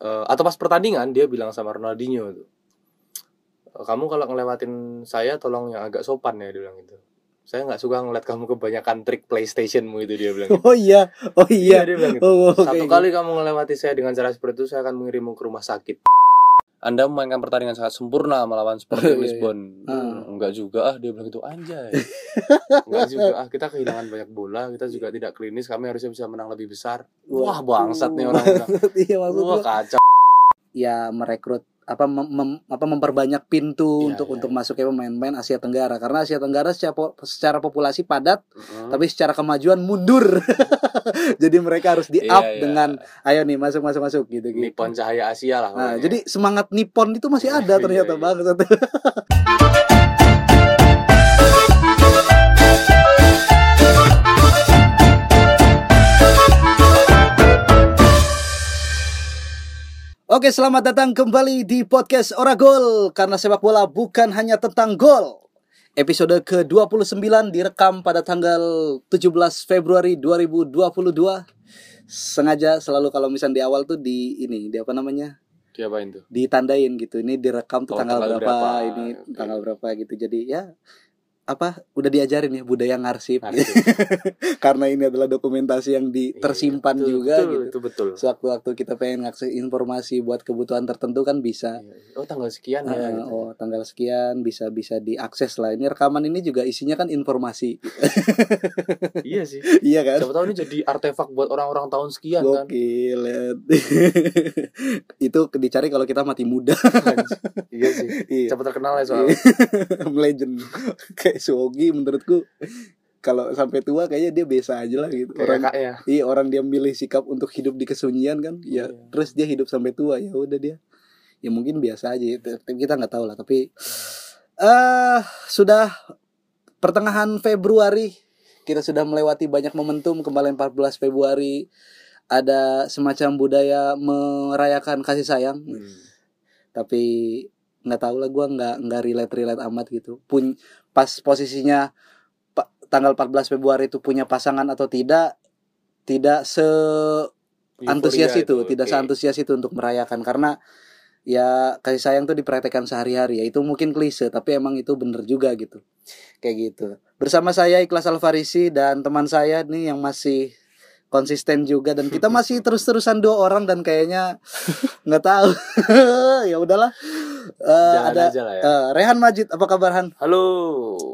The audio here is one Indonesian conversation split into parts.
Eh, atau pas pertandingan dia bilang sama Ronaldinho tuh "Eh, kamu kalau ngelewatin saya tolong yang agak sopan ya dia bilang gitu saya nggak suka ngeliat kamu kebanyakan trik PlayStationmu itu dia bilang gitu. Oh iya, oh iya. dia bilang gitu. Oh, oke, Satu oke. kali kamu melewati saya dengan cara seperti itu, saya akan mengirimmu ke rumah sakit. Anda memainkan pertandingan sangat sempurna melawan Iya, Sporting iya. Lisbon. Ah. Enggak juga ah, dia bilang gitu anjay. Enggak juga ah, kita kehilangan banyak bola, kita juga tidak klinis, kami harusnya bisa menang lebih besar. Wah, bangsat nih orang iya maksud Wah, kacau. ya merekrut apa mem- mem- apa memperbanyak pintu Iya, untuk iya, untuk iya. masuk ke pemain-pemain Asia Tenggara karena Asia Tenggara secara, po- secara populasi padat Mm. tapi secara kemajuan mundur. jadi mereka harus di up iya. dengan ayo nih masuk masuk masuk gitu gitu. Nippon Cahaya Asia lah. Nah, jadi semangat Nippon itu masih ada Iya, ternyata iya. Oke, selamat datang kembali di podcast Oragol karena sepak bola bukan hanya tentang gol. Episode ke-29 direkam pada tanggal 17 Februari 2022. Sengaja selalu kalau misalnya di awal tuh di ini, di apa namanya? diapain tuh? ditandain gitu ini direkam tuh Oh, tanggal, tanggal berapa, berapa, ini tanggal berapa gitu jadi ya apa udah diajarin ya budaya ngarsip Arsip. karena ini adalah dokumentasi yang di, Iya, tersimpan itu- juga itu, gitu Itu betul. sewaktu-waktu kita pengen ngakses informasi buat kebutuhan tertentu kan bisa Iya. Oh, tanggal sekian ya. Ah, gitu. oh tanggal sekian bisa bisa diakses lah ini rekaman ini juga isinya kan informasi Iya sih. iya kan Siapa tahu ini jadi artefak buat orang-orang tahun sekian kan. Gokil ya. itu dicari kalau kita mati muda iya sih. iya Cepat terkenal ya soalnya. legend kayak Suogi menurutku kalau sampai tua kayaknya dia biasa aja lah gitu orang kakaknya. iya orang dia milih sikap untuk hidup di kesunyian kan ya Iya. terus dia hidup sampai tua ya udah dia ya mungkin biasa aja tapi kita nggak tahu lah tapi eh sudah pertengahan Februari kita sudah melewati banyak momentum kembali 14 Februari ada semacam budaya merayakan kasih sayang Hmm. tapi nggak tahu lah gue nggak nggak relate relate amat gitu pun pas posisinya tanggal 14 Februari itu punya pasangan atau tidak tidak se antusias Euforia itu, tidak oke. seantusias itu untuk merayakan. Karena ya kasih sayang tuh dipraktekkan sehari-hari. Ya itu mungkin klise tapi emang itu bener juga gitu. Kayak gitu. Bersama saya Ikhlas Alfarisi dan teman saya nih yang masih konsisten juga dan kita masih terus-terusan dua orang dan kayaknya nggak tahu. Ya udahlah. Eh, Jangan ada aja lah ya. eh, Rehan Majid apa kabar Han? Halo,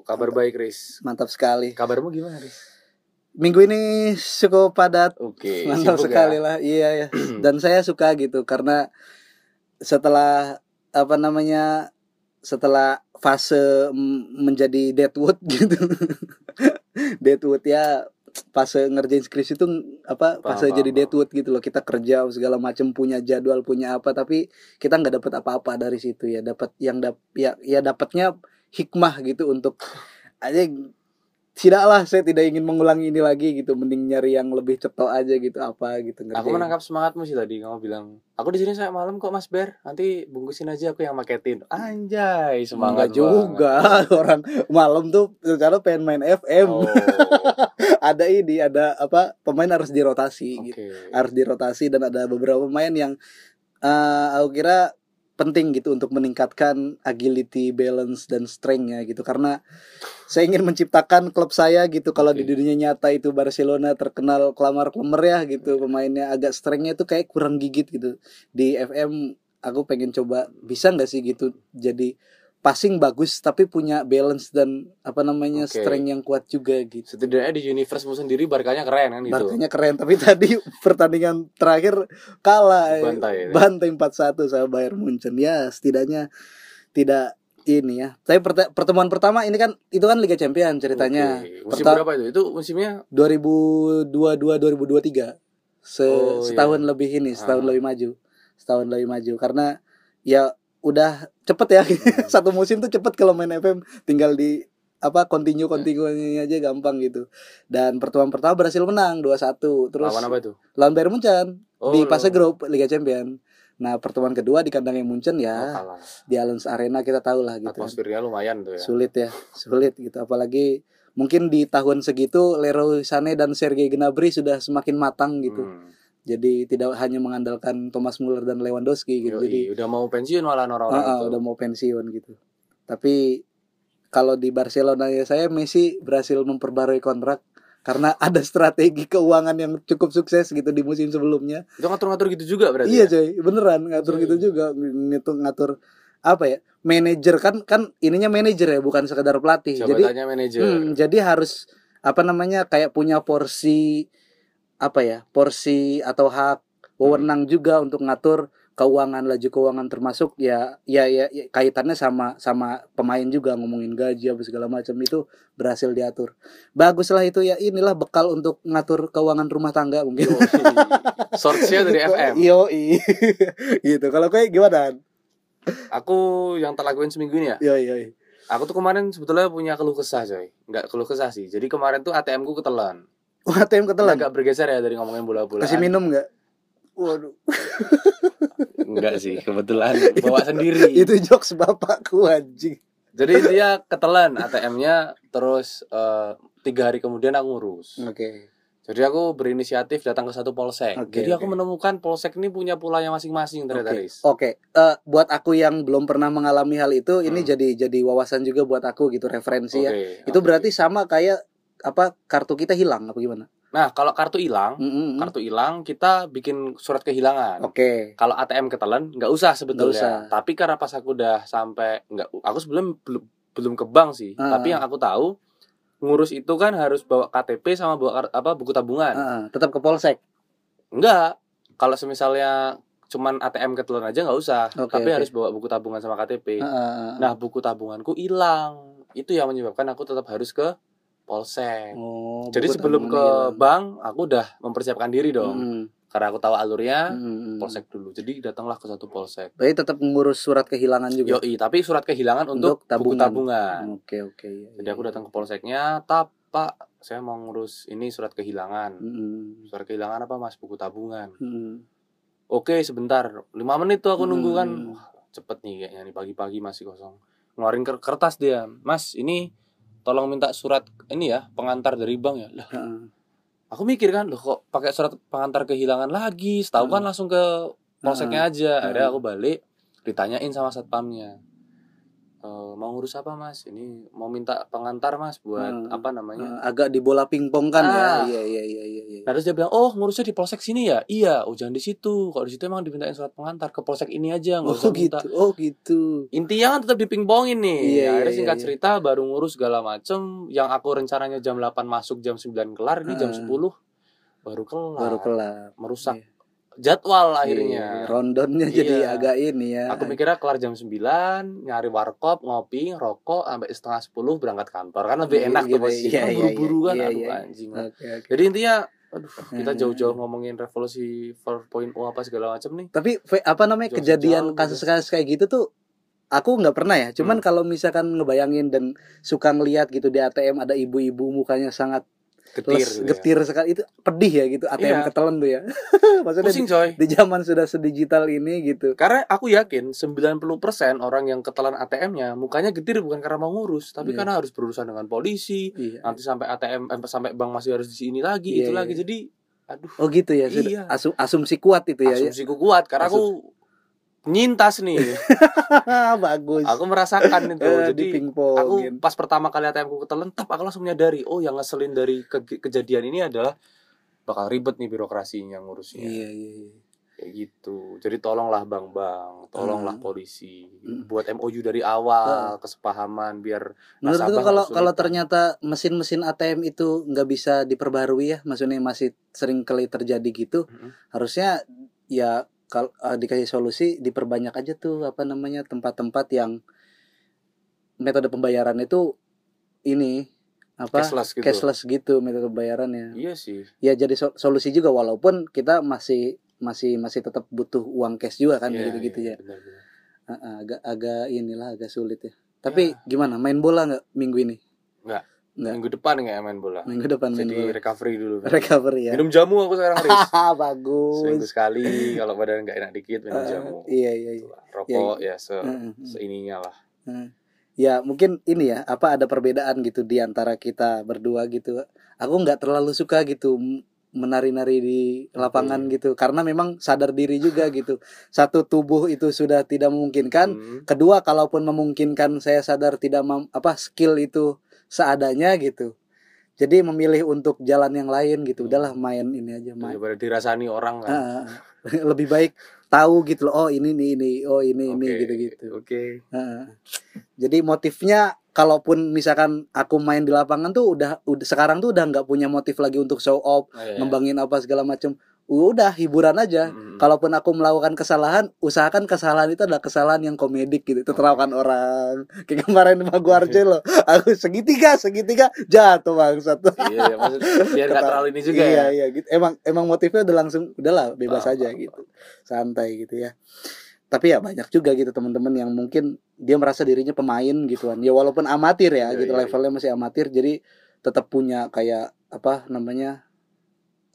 kabar baik Riz. mantap sekali. Kabarmu gimana Riz? minggu ini cukup padat. Oke, mantap sibuk sekali ya? lah. Iya ya dan saya suka gitu karena setelah apa namanya setelah fase menjadi deadwood gitu. Deadwood ya fase ngerjain skripsi itu apa paham, jadi deadwood gitu loh. Kita kerja segala macam punya jadwal punya apa tapi kita nggak dapet apa-apa dari situ ya. Dapat yang dap ya ya dapatnya hikmah gitu untuk aja tidaklah saya tidak ingin mengulangi ini lagi gitu. Mending nyari yang lebih cetok aja gitu apa gitu Aku ngerjain. menangkap semangatmu sih tadi kamu bilang, aku di sini sampai malam kok Mas Ber. Nanti bungkusin aja aku yang maketin. Anjay, semangat Enggak juga orang malam tuh secara pengen main FM Oh, ada ini ada apa pemain harus dirotasi oke. gitu harus dirotasi dan ada beberapa pemain yang eh aku kira penting gitu untuk meningkatkan agility, balance dan strength-nya gitu. Karena saya ingin menciptakan klub saya gitu. Kalau Oke. di dunia nyata itu Barcelona terkenal klamar-klamer ya gitu. Pemainnya agak strength-nya itu kayak kurang gigit gitu. Di FM aku pengen coba bisa nggak sih gitu jadi passing bagus tapi punya balance dan apa namanya Oke. strength yang kuat juga gitu Setidaknya di universe-mu sendiri Barkanya keren kan gitu. Barkanya keren tapi tadi pertandingan terakhir kalah eh, Bantai ya? bantai 4-1 sama Bayern Munchen ya setidaknya tidak ini ya. Tapi perte- pertemuan pertama ini kan itu kan Liga Champions ceritanya. Oke. Musim Perta- berapa itu? Itu musimnya 2022 2023. Se Oh, setahun iya. lebih ini, setahun Ah. lebih maju. Setahun lebih maju karena ya udah cepet ya. Hmm. Satu musim tuh cepet kalau main FM tinggal di apa continue continue aja gampang gitu. Dan pertemuan pertama berhasil menang 2-1. Terus lawan apa itu? lawan Bayern Munchen Oh, di fase grup Liga Champions. Nah, pertemuan kedua di kandangnya Munchen oh, ya kalah. di Allianz Arena kita tahu lah gitu. Atmosfernya lumayan tuh ya. Sulit ya, sulit gitu apalagi mungkin di tahun segitu Leroy Sané dan Sergei Gnabry sudah semakin matang gitu. Hmm. Jadi tidak hanya mengandalkan Thomas Muller dan Lewandowski gitu. Yoi, Jadi udah mau pensiun malah orang-orang Ah, ah, itu. udah mau pensiun gitu. Tapi kalau di Barcelona ya saya Messi berhasil memperbarui kontrak karena ada strategi keuangan yang cukup sukses gitu di musim sebelumnya. Itu ngatur-ngatur gitu juga berarti. iya ya? coy, beneran ngatur Coy. gitu juga ngatur ngatur apa ya? Manajer kan kan ininya manajer ya, bukan sekedar pelatih. Jadi Jabatannya manajer. Hmm, jadi harus apa namanya kayak punya porsi apa ya porsi atau hak wewenang juga untuk ngatur keuangan laju keuangan termasuk ya ya ya, ya, kaitannya sama sama pemain juga ngomongin gaji apa segala macam itu berhasil diatur baguslah itu ya inilah bekal untuk ngatur keuangan rumah tangga mungkin Source-nya dari FM. yo gitu kalau kayak gimana Aku yang tak lakuin seminggu ini ya. yo yo Aku tuh kemarin sebetulnya punya keluh kesah coy. Enggak keluh kesah sih. Jadi kemarin tuh ATM ku ketelan. ATM ketelan Agak bergeser ya dari ngomongin bola-bola. kasih minum nggak waduh Enggak sih, kebetulan bawa sendiri. itu jokes bapakku anjing Jadi dia ketelan ATM-nya terus eh, tiga hari kemudian aku ngurus. oke Jadi aku berinisiatif datang ke satu polsek. Oke, Jadi aku oke. menemukan polsek ini punya pulanya masing-masing ternyata Oke, Riz. Oke, Eh, buat aku yang belum pernah mengalami hal itu, ini Hmm. jadi jadi wawasan juga buat aku gitu referensi ya. Oke, Itu berarti sama kayak apa kartu kita hilang apa gimana? Nah, kalau kartu hilang, Mm-mm. kartu hilang kita bikin surat kehilangan. Oke. Kalau ATM ketelan nggak usah sebetulnya. usah. Tapi karena pas aku udah sampai nggak aku sebelum belum belum ke bank sih. Ah. Tapi yang aku tahu ngurus itu kan harus bawa KTP sama bawa apa buku tabungan. Heeh, tetap ke polsek. Enggak. Kalau semisalnya cuman ATM ketelan aja nggak usah. Oke, tapi oke. harus bawa buku tabungan sama KTP. Heeh. Nah, buku tabunganku hilang. Itu yang menyebabkan aku tetap harus ke polsek. oh, Jadi sebelum ke hilang. bank, aku udah mempersiapkan diri dong. Mm-mm. Karena aku tahu alurnya, Mm-mm. polsek dulu. Jadi datanglah ke satu polsek. Berarti tetap ngurus surat kehilangan juga. Yoi, tapi surat kehilangan untuk, Untuk tabungan. buku tabungan. Oke, oke. iya, Jadi iya. aku datang ke polseknya, "Tap, Pak, saya mau ngurus ini surat kehilangan." Mm-mm. Surat kehilangan apa, Mas? Buku tabungan. Mm-mm. Oke, sebentar. lima menit tuh aku nunggu kan. Hmm. Wah, cepet nih kayaknya nih pagi-pagi masih kosong. Ngeluarin ker- kertas dia. "Mas, ini tolong minta surat ini ya, pengantar dari bank ya." Lah, Heeh. aku mikir kan, loh kok pakai surat pengantar kehilangan lagi? Setahu kan Hmm. langsung ke polseknya aja. Akhirnya Hmm. aku balik, ditanyain sama satpamnya. "E, mau ngurus apa mas? Ini mau minta pengantar mas buat Hmm. apa namanya? Heeh, agak di bola pingpong kan Ah. ya. Iya, iya, iya, iya, iya. Terus dia bilang, oh ngurusnya di polsek sini ya? Iya, oh jangan di situ. Kalau di situ emang dimintain surat pengantar ke polsek ini aja, nggak Oh usah minta. gitu. Oh gitu. Intinya kan tetap dipingpongin nih. Iya, Akhirnya iya, singkat iya. cerita baru ngurus segala macem. Yang aku rencananya jam 8 masuk, jam 9 kelar. Ini jam Ah. 10 baru kelar. Baru kelar. Merusak Iya. jadwal Iya, akhirnya. Rondonnya jadi Iya. agak ini ya. Aku mikirnya kelar jam 9, nyari warkop, ngopi, rokok sampai setengah 10 berangkat kantor. Kan lebih Iya, enak tuh gitu, posisi. iya, iya, buru-buru kan, iya, aduh iya. anjing. Oke, oke. Jadi intinya aduh, kita jauh-jauh ngomongin revolusi 4.0 apa segala macam nih. Tapi apa namanya Jauh kejadian sejauh, kasus-kasus kayak gitu tuh aku nggak pernah ya. Cuman Hmm. kalau misalkan ngebayangin dan suka ngelihat gitu di ATM ada ibu-ibu mukanya sangat Getir les- gitu ya. getir sekali itu pedih ya gitu ATM Iya. ketelan tuh ya. Maksudnya Pusing coy. di, zaman sudah sedigital ini gitu. Karena aku yakin 90% orang yang ketelan ATM-nya mukanya getir bukan karena mau ngurus, tapi Iya. karena harus berurusan dengan polisi. Iya. Nanti sampai ATM eh, sampai bank masih harus di sini lagi, Iya, itu iya. lagi. Jadi aduh, Oh gitu ya. Iya. asu- asumsi kuat itu ya. ya. asumsiku kuat karena aku penyintas nih. Bagus. aku merasakan itu. Eh, Jadi di pingpong. aku pas pertama kali ATM ku ketelan, tap aku langsung menyadari, oh yang ngeselin dari ke- kejadian ini adalah bakal ribet nih birokrasinya ngurusnya. Iya, iya, iya. Kayak gitu. Jadi tolonglah bang-bang, tolonglah Hmm. polisi, Hmm. buat MOU dari awal, kesepahaman biar Menurutku kalau kalau ternyata mesin-mesin ATM itu nggak bisa diperbarui ya, maksudnya masih sering kali terjadi gitu, Mm-mm. harusnya ya kalau eh, dikasih solusi diperbanyak aja tuh apa namanya tempat-tempat yang metode pembayaran itu ini apa cashless gitu. cashless gitu metode pembayarannya. Iya sih. Ya jadi so- solusi juga walaupun kita masih masih masih tetap butuh uang cash juga kan Iya, gitu-gitu iya, ya. benar-benar. Ah, ah, agak agak inilah agak sulit ya. Tapi Ya. gimana main bola nggak minggu ini? Nggak. Minggu depan nggak main bola. Minggu depan Jadi bola. recovery dulu. Recovery ya. Minum jamu aku sekarang Riz. Seminggu Bagus. sekali kalau badan nggak enak dikit minum Ah, jamu. iya iya iya. Rokok ya se Heeh, heeh. seininya lah. Ya mungkin ini ya apa ada perbedaan gitu di antara kita berdua gitu. Aku nggak terlalu suka gitu menari-nari di lapangan gitu karena memang sadar diri juga gitu satu tubuh itu sudah tidak memungkinkan Hmm. kedua kalaupun memungkinkan saya sadar tidak mam- apa skill itu seadanya gitu. Jadi memilih untuk jalan yang lain gitu. Hmm. udahlah main ini aja main. daripada dirasani orang kan lebih baik tahu gitu loh oh ini nih ini oh ini ini Oke, gitu gitu oke jadi motifnya kalaupun misalkan aku main di lapangan tuh udah udah sekarang tuh udah nggak punya motif lagi untuk show off Oh, iya. ngembangin apa segala macam udah hiburan aja. Mm-mm. kalaupun aku melakukan kesalahan usahakan kesalahan itu adalah kesalahan yang komedik gitu tertawakan orang. Kayak kemarin sama Guarjo loh aku segitiga segitiga jatuh bangsat. Iya, iya maksud biar Kata- terlalu ini juga iya, ya. iya gitu. Emang emang motifnya udah langsung udahlah bebas Paham, aja paham, gitu. Santai gitu ya. Tapi ya banyak juga gitu teman-teman yang mungkin dia merasa dirinya pemain gitu kan ya walaupun amatir ya Iya, gitu iya, levelnya masih amatir jadi tetap punya kayak apa namanya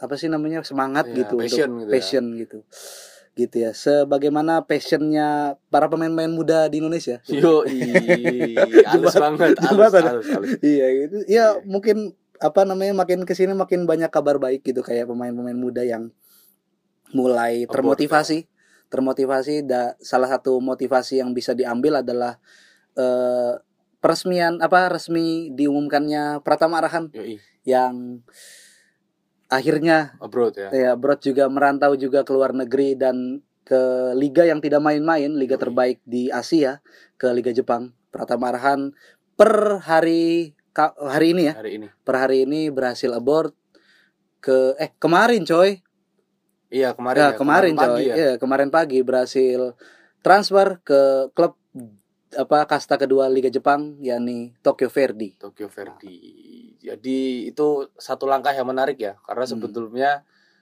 apa sih namanya semangat Iya, gitu passion untuk gitu ya. passion gitu. Gitu ya. Sebagaimana passionnya para pemain-pemain muda di Indonesia. Yo halus banget halus, halus, halus. iya gitu. Ya Iya. mungkin apa namanya makin ke sini makin banyak kabar baik gitu kayak pemain-pemain muda yang mulai termotivasi. termotivasi da, salah satu motivasi yang bisa diambil adalah eh, peresmian apa resmi diumumkannya Pratama Arahan. Yoi, yang akhirnya abroad ya. Ya Brod juga merantau juga ke luar negeri dan ke liga yang tidak main-main liga terbaik di Asia ke Liga Jepang. Pratama Arahan per hari hari ini ya. Hari ini. Per hari ini berhasil abort ke eh kemarin coy. Iya kemarin ya, ya, kemarin, coy. pagi ya. Iya, kemarin pagi berhasil transfer ke klub apa kasta kedua Liga Jepang yakni Tokyo Verdy Tokyo Verdy jadi itu satu langkah yang menarik ya karena Hmm. sebetulnya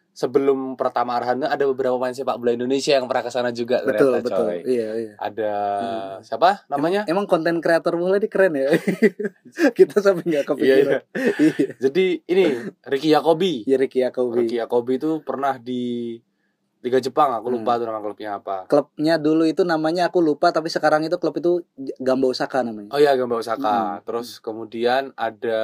sebelum pertama Arhana ada beberapa pemain sepak bola Indonesia yang pernah ke sana juga betul ternyata, betul coy. iya iya. Ada Hmm. siapa namanya? Emang konten kreator bola ini keren ya? Kita sampai nggak iya, kepikiran. Iya. iya. Jadi ini Ricky Yakobi iya Ricky Yakobi Ricky Yakobi itu pernah di Liga Jepang aku lupa Hmm. tuh nama klubnya apa. Klubnya dulu itu namanya aku lupa tapi sekarang itu klub itu Gamba Osaka namanya. Oh iya Gamba Osaka. Hmm. terus kemudian ada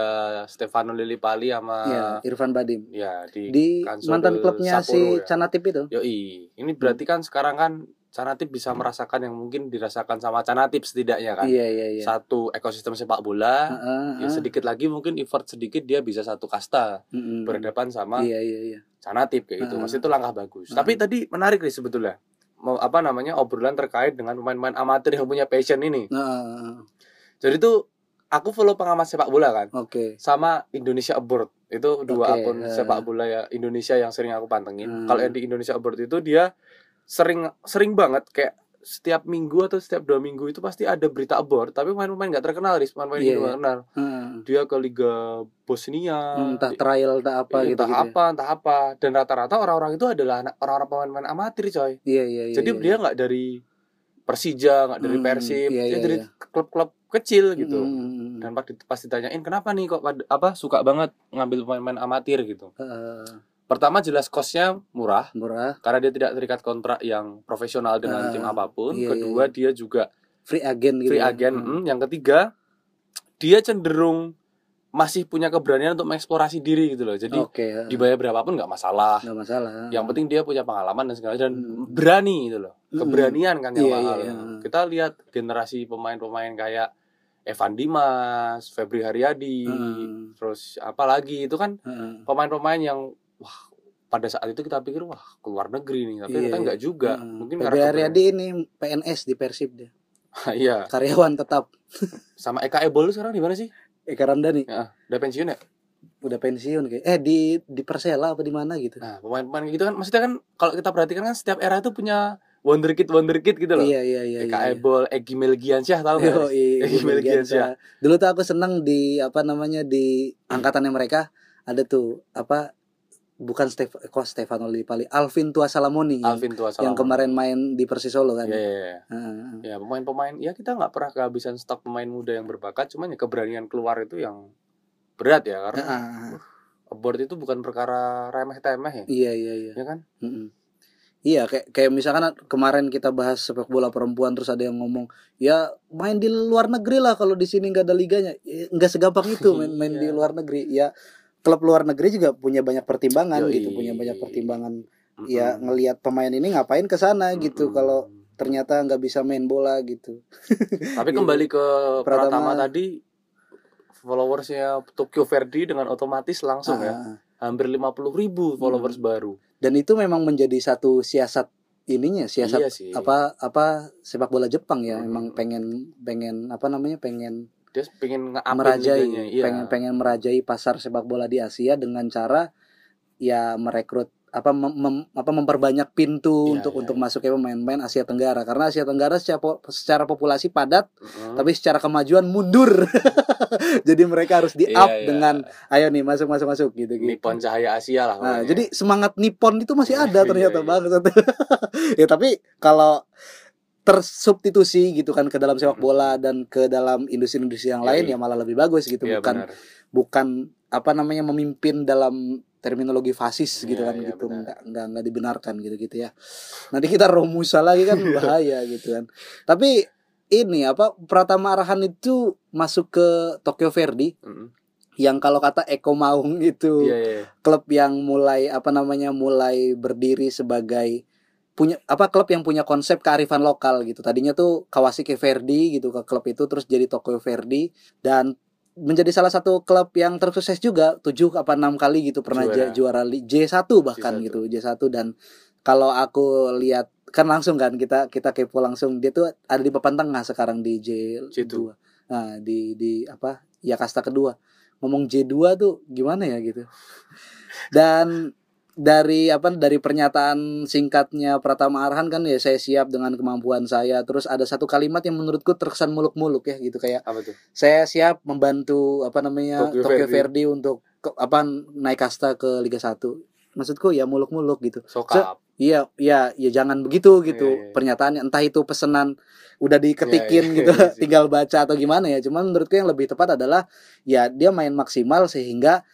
Stefano Lillipali sama Iya, Irfan Badim. Ya di, di mantan klubnya Sapporo si ya. Canatip itu. Yoi, ini berarti kan sekarang kan Canatip bisa merasakan yang mungkin dirasakan sama Canatip setidaknya kan. iya iya iya Satu ekosistem sepak bola, Heeh, ya heeh. sedikit lagi mungkin effort sedikit dia bisa satu kasta Mm-mm. berhadapan sama iya iya iya Canatip kayak gitu. Heeh. Maksudnya itu langkah bagus. Heeh. Tapi tadi menarik nih sebetulnya. Mau apa namanya obrolan terkait dengan pemain-pemain amatir yang punya passion ini. Heeh, Jadi tuh aku follow pengamat sepak bola kan oke sama Indonesia Abroad itu dua Oke, akun eh. sepak bola ya Indonesia yang sering aku pantengin. Hmm. Kalau yang di Indonesia Abroad itu dia sering sering banget kayak setiap minggu atau setiap dua minggu itu pasti ada berita abort tapi pemain-pemain nggak terkenal ris pemain-pemain Iya, iya. nggak kenal Heeh. dia ke Liga Bosnia Hmm, entah trial entah apa gitu entah gitu ya. apa entah apa dan rata-rata orang-orang itu adalah orang-orang pemain-pemain amatir coy iya iya iya jadi iya. dia nggak dari Persija nggak dari Hmm, Persib iya, dia iya, dari iya. klub-klub kecil gitu Mm-mm. dan pas, pas ditanyain kenapa nih kok apa suka banget ngambil pemain-pemain amatir gitu Heeh, pertama jelas kosnya murah murah karena dia tidak terikat kontrak yang profesional dengan Ah, tim apa pun iya, iya, kedua dia juga free agent gitu free ya. agent Hmm. Mm, yang ketiga dia cenderung masih punya keberanian untuk mengeksplorasi diri gitu loh jadi oke heeh. dibayar berapapun nggak masalah nggak masalah yang penting dia punya pengalaman dan segala dan Hmm. berani gitu loh Hmm. keberanian kan yang Iya, mahal iya, iya. kita lihat generasi pemain-pemain kayak Evan Dimas, Febri Haryadi, Hmm. terus apalagi itu kan Heeh. pemain-pemain yang wah pada saat itu kita pikir wah keluar negeri nih. Tapi Iya, ternyata enggak juga. Heeh. mungkin karena Haryadi ini PNS di Persib dia. Iya. Karyawan tetap. Sama Eka Ebol sekarang di mana sih? Eka Ramdhani. Ya, udah pensiun ya? Udah pensiun kayak eh di di Persela apa di mana gitu. Nah pemain-pemain gitu kan maksudnya kan kalau kita perhatikan kan setiap era itu punya wonderkid wonderkid gitu loh. Iya iya iya Eka iya. Ebol Egi Melgiansyah tahu Yo, nggak? Iya, Egi Melgiansyah. Dulu tuh aku seneng di apa namanya di angkatannya mereka ada tuh apa bukan Stef kok Stefano Lillipali, Alvin Tua Salamoni Alvin Tua yang kemarin main di Persis Solo kan. Iya, iya, iya. Heeh. ya pemain-pemain ya kita nggak pernah kehabisan stok pemain muda yang berbakat cuman ya keberanian keluar itu yang berat ya karena Heeh. abort itu bukan perkara remeh temeh ya Iya iya iya. ya kan Mm-mm. Iya kayak kayak misalkan kemarin kita bahas sepak bola perempuan terus ada yang ngomong ya main di luar negeri lah kalau di sini nggak ada liganya Ya, nggak segampang itu main main di Iya. luar negeri ya klub luar negeri juga punya banyak pertimbangan Yoi. gitu, punya banyak pertimbangan. Mm-mm. Ya ngelihat pemain ini ngapain ke sana gitu kalau ternyata nggak bisa main bola gitu. Tapi Gitu. kembali ke Pratama, Pratama. tadi followersnya Tokyo Verdy dengan otomatis langsung ya Ah, hampir 50 ribu followers baru. Dan itu memang menjadi satu siasat ininya, siasat Iya sih. apa apa sepak bola Jepang ya, Hmm. emang pengen pengen apa namanya pengen Dia pengen merajai iya. pengen pengen merajai pasar sepak bola di Asia dengan cara ya merekrut apa mem- mem- apa memperbanyak pintu Iya, untuk iya, untuk iya. masuk ke pemain-pemain Asia Tenggara karena Asia Tenggara secara, po- secara populasi padat Mm-mm. tapi secara kemajuan mundur jadi mereka harus di up iya. dengan ayo nih masuk masuk masuk gitu gitu Nippon Cahaya Asia lah. Nah, jadi semangat Nippon itu masih ada ternyata banget. ya tapi kalau tersubstitusi gitu kan ke dalam sepak bola dan ke dalam industri-industri yang Iya, lain iya. ya malah lebih bagus gitu Iya, bukan benar. bukan apa namanya memimpin dalam terminologi fasis gitu Iya, kan iya, gitu nggak nggak nggak dibenarkan gitu gitu ya nanti kita romusa lagi kan bahaya gitu kan tapi ini apa Pratama Arahan itu masuk ke Tokyo Verdy Mm-mm. yang kalau kata Eko Maung itu Iya, iya. klub yang mulai apa namanya mulai berdiri sebagai punya apa klub yang punya konsep kearifan lokal gitu. Tadinya tuh Kawasaki Verdy gitu ke klub itu terus jadi Tokyo Verdy dan menjadi salah satu klub yang tersukses juga tujuh apa enam kali gitu pernah Juara. juara li- J1 bahkan J1. gitu J1 dan kalau aku lihat kan langsung kan kita kita kepo langsung dia tuh ada di papan tengah sekarang di J2 J2. nah di di apa ya kasta kedua ngomong J2 tuh gimana ya gitu dan dari apa dari pernyataan singkatnya Pratama Arhan kan ya saya siap dengan kemampuan saya terus ada satu kalimat yang menurutku terkesan muluk-muluk ya gitu kayak Apa tuh? saya siap membantu apa namanya Tokyo Tokyo, Verdy. Verdy untuk ke- apa naik kasta ke Liga 1 maksudku ya muluk-muluk gitu Sokap. Iya, iya, ya jangan begitu gitu Iya, iya. pernyataannya. Entah itu pesanan udah diketikin Iya, iya, gitu, iya tinggal baca atau gimana ya. Cuman menurutku yang lebih tepat adalah ya dia main maksimal sehingga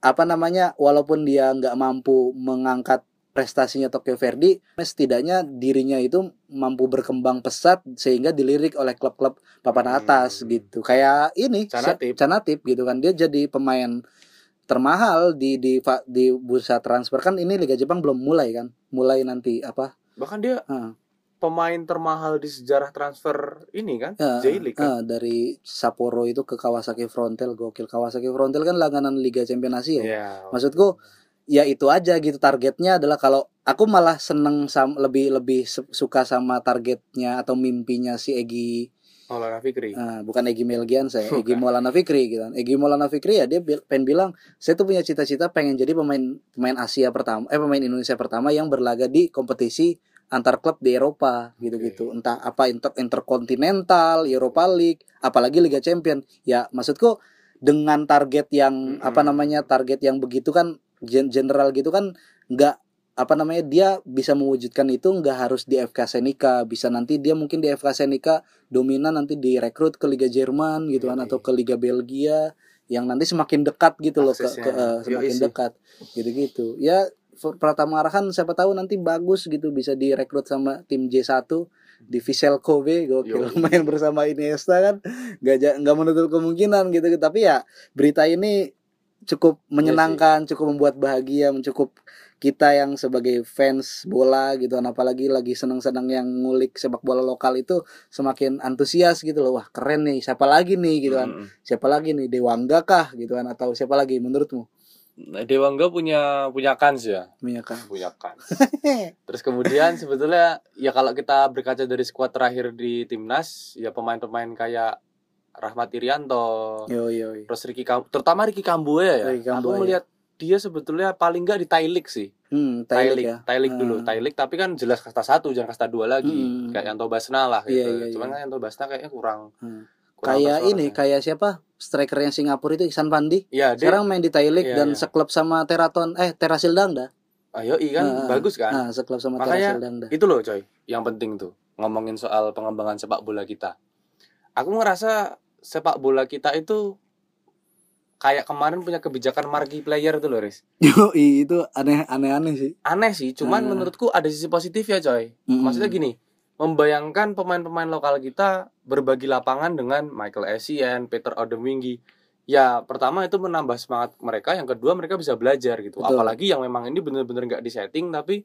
apa namanya, walaupun dia nggak mampu mengangkat prestasinya Tokyo Verdy, setidaknya dirinya itu mampu berkembang pesat sehingga dilirik oleh klub-klub papan atas Hmm. gitu. Kayak ini Canatip. Canatip gitu kan. Dia jadi pemain termahal di di di bursa transfer kan ini Liga Jepang belum mulai kan mulai nanti apa Bahkan dia Heeh. Pemain termahal di sejarah transfer ini kan, Ya, J-League kan. dari Sapporo itu ke Kawasaki Frontale gokil Kawasaki Frontale kan langganan Liga Champions Asia ya. Iya. maksudku ya itu aja gitu targetnya adalah kalau aku malah seneng sam, lebih lebih su- suka sama targetnya atau mimpinya si Egi Maulana Fikri. Nah, bukan Egi Melgian saya, Egi. Maulana Fikri gitu kan. Egi Maulana Fikri ya dia pengen bilang, saya tuh punya cita-cita pengen jadi pemain pemain Asia pertama, eh pemain Indonesia pertama yang berlaga di kompetisi antar klub di Eropa gitu-gitu. Entah apa inter interkontinental, Europa League, apalagi Liga Champion. Ya, maksudku dengan target yang Mm-mm. apa namanya? target yang begitu kan gen- general gitu kan nggak apa namanya dia bisa mewujudkan itu nggak harus di FK Senika bisa nanti dia mungkin di FK Senika dominan nanti direkrut ke Liga Jerman gitu kan atau ke Liga Belgia yang nanti semakin dekat gitu loh ke, Aksesnya. ke- eh, semakin dekat gitu-gitu ya Pratama Arhan siapa tahu nanti bagus gitu bisa direkrut sama tim J1 di Vissel Kobe gokil Yoi. main bersama Iniesta kan. Ja- nggak menutup kemungkinan gitu tapi ya berita ini cukup Iya menyenangkan cukup membuat bahagia cukup kita yang sebagai fans bola gitu. Apalagi lagi senang-senang yang ngulik sepak bola lokal itu semakin antusias gitu loh. Wah keren nih siapa lagi nih gitu kan. Siapa lagi nih Dewangga kah gitu kan atau siapa lagi menurutmu Dewangga punya punya kans ya, Mia kah punya kans. Terus kemudian sebetulnya ya kalau kita berkaca dari skuad terakhir di timnas, ya pemain-pemain kayak Rahmat Irianto, yo yo yo. terus Ricky Kam- terutama Ricky Kambuaya ya. Ricky Aku Kambuaya. melihat dia sebetulnya paling nggak di Thai League sih. hmm League, ya Thai League dulu, Hmm. Thai League tapi kan jelas kasta satu jangan kasta dua lagi. Hmm. Kayak Yanto Basna lah gitu. Iya, iya, Cuman iya. kan Yanto Basna kayaknya kurang. Hmm. Kayak ini ya. kayak siapa striker yang Singapura itu Iksan Pandi Iya, dia sekarang main di Thai League Iya, dan iya. seklub sama Teraton eh Terasil Dangda ayo kan Ah, ah. bagus kan. nah seklub sama Makanya Terasil Dangda Itu loh coy, yang penting tuh ngomongin soal pengembangan sepak bola kita. Aku ngerasa sepak bola kita itu kayak kemarin punya kebijakan marquee player itu loh, Riz. yo itu aneh aneh aneh sih Aneh sih, cuman Ah. menurutku ada sisi positif ya, coy. Mm-mm. Maksudnya gini, membayangkan pemain-pemain lokal kita berbagi lapangan dengan Michael Essien, Peter Odemwingie ya pertama itu menambah semangat mereka yang kedua mereka bisa belajar gitu Betul. apalagi yang memang ini benar-benar nggak disetting tapi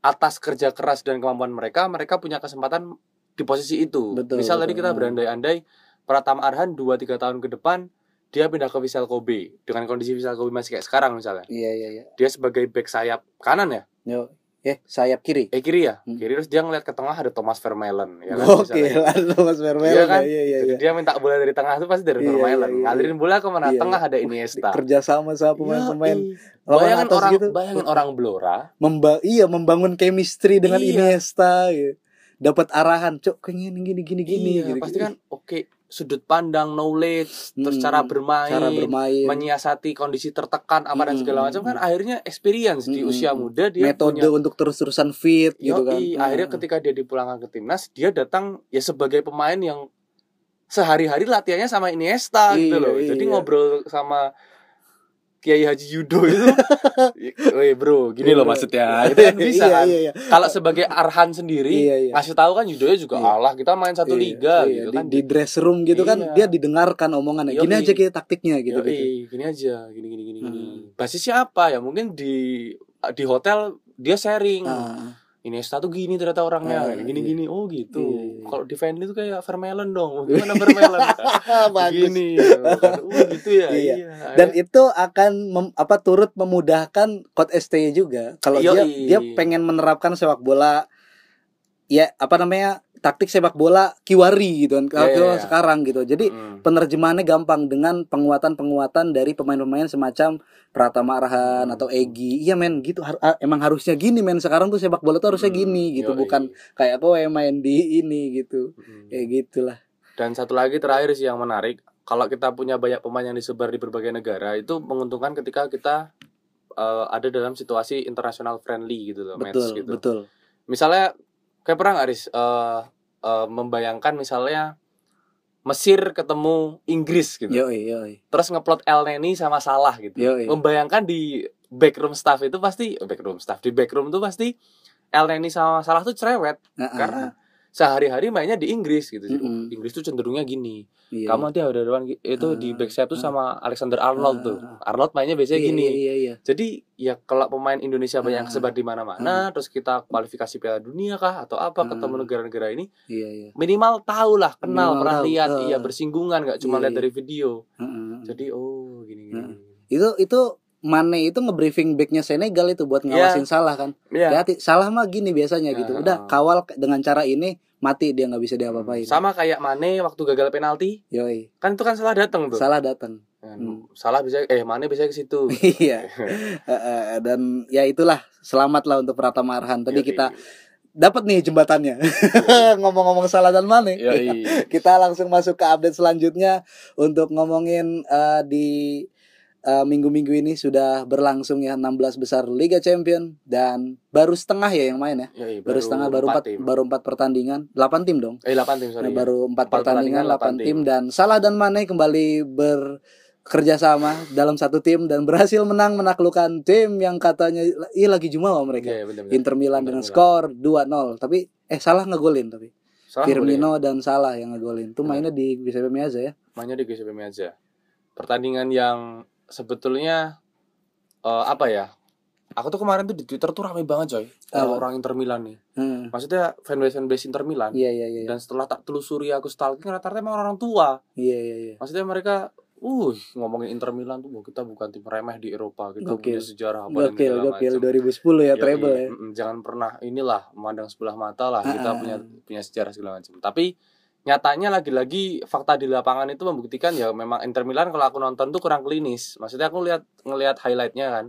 atas kerja keras dan kemampuan mereka mereka punya kesempatan di posisi itu Betul, misal tadi betul. kita Nah. berandai-andai Pratama Arhan 2-3 tahun ke depan dia pindah ke Vissel Kobe dengan kondisi Vissel Kobe masih kayak sekarang misalnya Iya iya iya. dia sebagai back sayap kanan ya Yo, eh sayap kiri. eh kiri ya Hmm. kiri terus dia ngeliat ke tengah ada Thomas Vermaelen ya kan Oke, misalnya. lalu Mas Vermeulen. Iya kan? Iya iya Jadi iya. dia minta bola dari tengah itu pasti dari Iya, Vermaelen iya, iya, ngalirin bola ke mana Iya, tengah iya. ada Iniesta Kerja sama sama pemain-pemain Yoi. lawan bayangin orang gitu. bayangin orang Blora Memba iya membangun chemistry dengan Iya. Iniesta gitu. Dapat arahan, cok kayak gini gini gini gini iya, gitu. pasti kan oke sudut pandang knowledge terus Hmm, cara bermain cara bermain, menyiasati kondisi tertekan apa dan Hmm, segala macam kan akhirnya experience di Hmm, usia hmm. muda dia metode punya untuk terus-terusan fit gitu kan. Yoi, akhirnya Nah. ketika dia dipulangkan ke timnas dia datang ya sebagai pemain yang sehari-hari latihannya sama Iniesta gitu Iya, loh jadi iya. ngobrol sama Kiai Haji Yudo itu. Woi bro gini loh maksudnya. Itu kan bisa iya, kan? iya, iya. kalau sebagai Arhan sendiri Iya, iya. ngasih tahu kan Yudonya juga Iya. Allah kita main satu Iya, liga iya, gitu di, kan. di dress room gitu kan Iya. dia didengarkan omongannya. Gini aja kayak taktiknya gitu Yoi, gitu. gini aja gini gini gini gini. Hmm. basisnya apa ya? Mungkin di di hotel dia sharing. Ah, Iniesta tuh gini ternyata orangnya. Ah, gini iya. gini oh gitu. Iya, iya. kalau di Vanley tuh kayak Vermaelen dong. Gimana Vermaelen bagus. Gini oh gitu ya. Iya. iya, dan itu akan mem- apa turut memudahkan coach STY juga. Kalau dia Yoi. dia pengen menerapkan sepak bola ya apa namanya taktik sepak bola kiwari gitu kan kalau Iya, kalau iya. sekarang gitu jadi Mm. penerjemahannya gampang dengan penguatan-penguatan dari pemain-pemain semacam Pratama Arhan Hmm. atau Egi. Iya men, gitu har- emang harusnya gini men. Sekarang tuh sepak bola tuh harusnya Hmm, gini gitu, yoi. bukan kayak kowe main di ini gitu. Mm. Kayak gitulah. dan satu lagi terakhir sih yang menarik kalau kita punya banyak pemain yang disebar di berbagai negara itu menguntungkan ketika kita eh, ada dalam situasi international friendly gitu loh match Betul, gitu betul. misalnya kayak pernah nggak Riz eh, eh, membayangkan misalnya Mesir ketemu Inggris gitu Yoi, yoi. terus ngeplot El Neni sama Salah gitu Yoi. membayangkan di backroom staff itu pasti eh, backroom staff di backroom tuh pasti El Neni sama Salah tuh cerewet Nah, ah, karena sehari-hari mainnya di Inggris gitu Jadi, Mm-mm. oh, Inggris tuh cenderungnya gini iya, kamu nanti ada dewan itu di Ah, back sayap tuh ah. sama Alexander Arnold Ah, tuh ah. Arnold mainnya biasanya iya, gini Iya, iya, iya. jadi ya kalau pemain Indonesia banyak yang Ah. kesebar di mana-mana terus kita kualifikasi Piala Dunia kah atau apa Ah. ketemu negara-negara ini Iya, iya. minimal tahu lah kenal Minimal pernah tahu, lihat ah. iya bersinggungan nggak cuma Iya, lihat iya. dari video Heeh. jadi oh gini gini, Ah. gini. Itu itu Mane itu nge-briefing backnya Senegal itu buat ngawasin salah kan. Iya. Hati salah mah gini biasanya gitu. Ah. Udah kawal dengan cara ini mati dia nggak bisa diapa-apain. sama kayak Mane waktu gagal penalti Yoi. kan itu kan salah datang tuh Salah datang. Hmm. salah bisa eh Mane bisa ke situ Iya. Dan ya itulah selamat lah untuk Pratama Arhan. Tadi Yoi. kita dapat nih jembatannya. Ngomong-ngomong salah dan mana? Yoi. Kita langsung masuk ke update selanjutnya untuk ngomongin eh, di eh, minggu-minggu ini sudah berlangsung ya 16 besar Liga Champion dan baru setengah ya yang main ya. Yoi, Baru, setengah baru empat empat tim. baru empat pertandingan, 8 tim dong. eh 8 tim sorry Nah, baru empat Empat pertandingan, pertandingan, 8 tim dan Salah dan Mane kembali bekerja sama dalam satu tim dan berhasil menang menaklukkan tim yang katanya iya lagi jumawa mereka. Iya, iya, bener, bener. Inter Milan Inter dengan Milan. skor 2-0. Tapi eh salah ngegolin tapi. Salah Firmino dan Salah yang ngegolin. Itu mainnya di BCP Miaza ya. mainnya di GCP aja pertandingan yang sebetulnya eh, apa ya aku tuh kemarin tuh di Twitter tuh rame banget coy Apa? orang-orang Inter Milan nih Hmm. maksudnya fanbase fanbase Inter Milan Iya iya iya. dan setelah tak telusuri aku stalking rata-rata emang orang tua Iya iya iya. maksudnya mereka uh ngomongin Inter Milan tuh "Wah, kita bukan tim remeh di Eropa kita Gokil. punya sejarah apa Gokil gokil macam." 2010 ya treble ya. jangan pernah inilah memandang sebelah mata lah kita Ah, ah, punya ah. punya sejarah segala macam tapi nyatanya lagi-lagi fakta di lapangan itu membuktikan ya memang Inter Milan kalau aku nonton tuh kurang klinis maksudnya aku lihat ngelihat highlightnya kan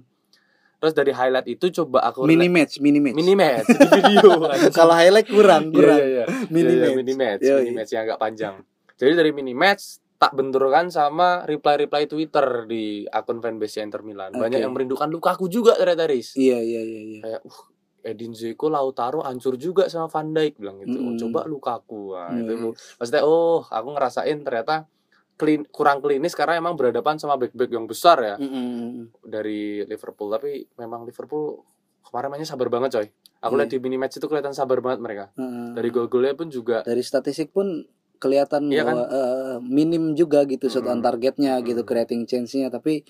terus dari highlight itu coba aku Mini match, mini match. mini match di video Kalau highlight kurang, kurang. Iya, iya, iya. Mini Iya, iya, match. mini match Yoi. mini match yang agak panjang jadi dari mini match tak benturkan sama reply-reply Twitter di akun fanbase Inter Milan banyak Oke. yang merindukan Lukaku juga ternyata Riz Iya iya iya iya. kayak uh Edin Dzeko Lautaro hancur juga sama Van Dijk bilang gitu oh, Mm. coba Lukaku Wah, Iya, itu iya. maksudnya oh aku ngerasain ternyata clean, kurang klinis karena emang berhadapan sama back-back yang besar ya Mm-mm. dari Liverpool tapi memang Liverpool kemarin mainnya sabar banget coy aku Iya. lihat di mini match itu kelihatan sabar banget mereka Heeh. dari gol-golnya pun juga dari statistik pun kelihatan Iya kan? bahwa eh, minim juga gitu shot on Mm-mm. targetnya gitu Mm-mm. creating chance-nya tapi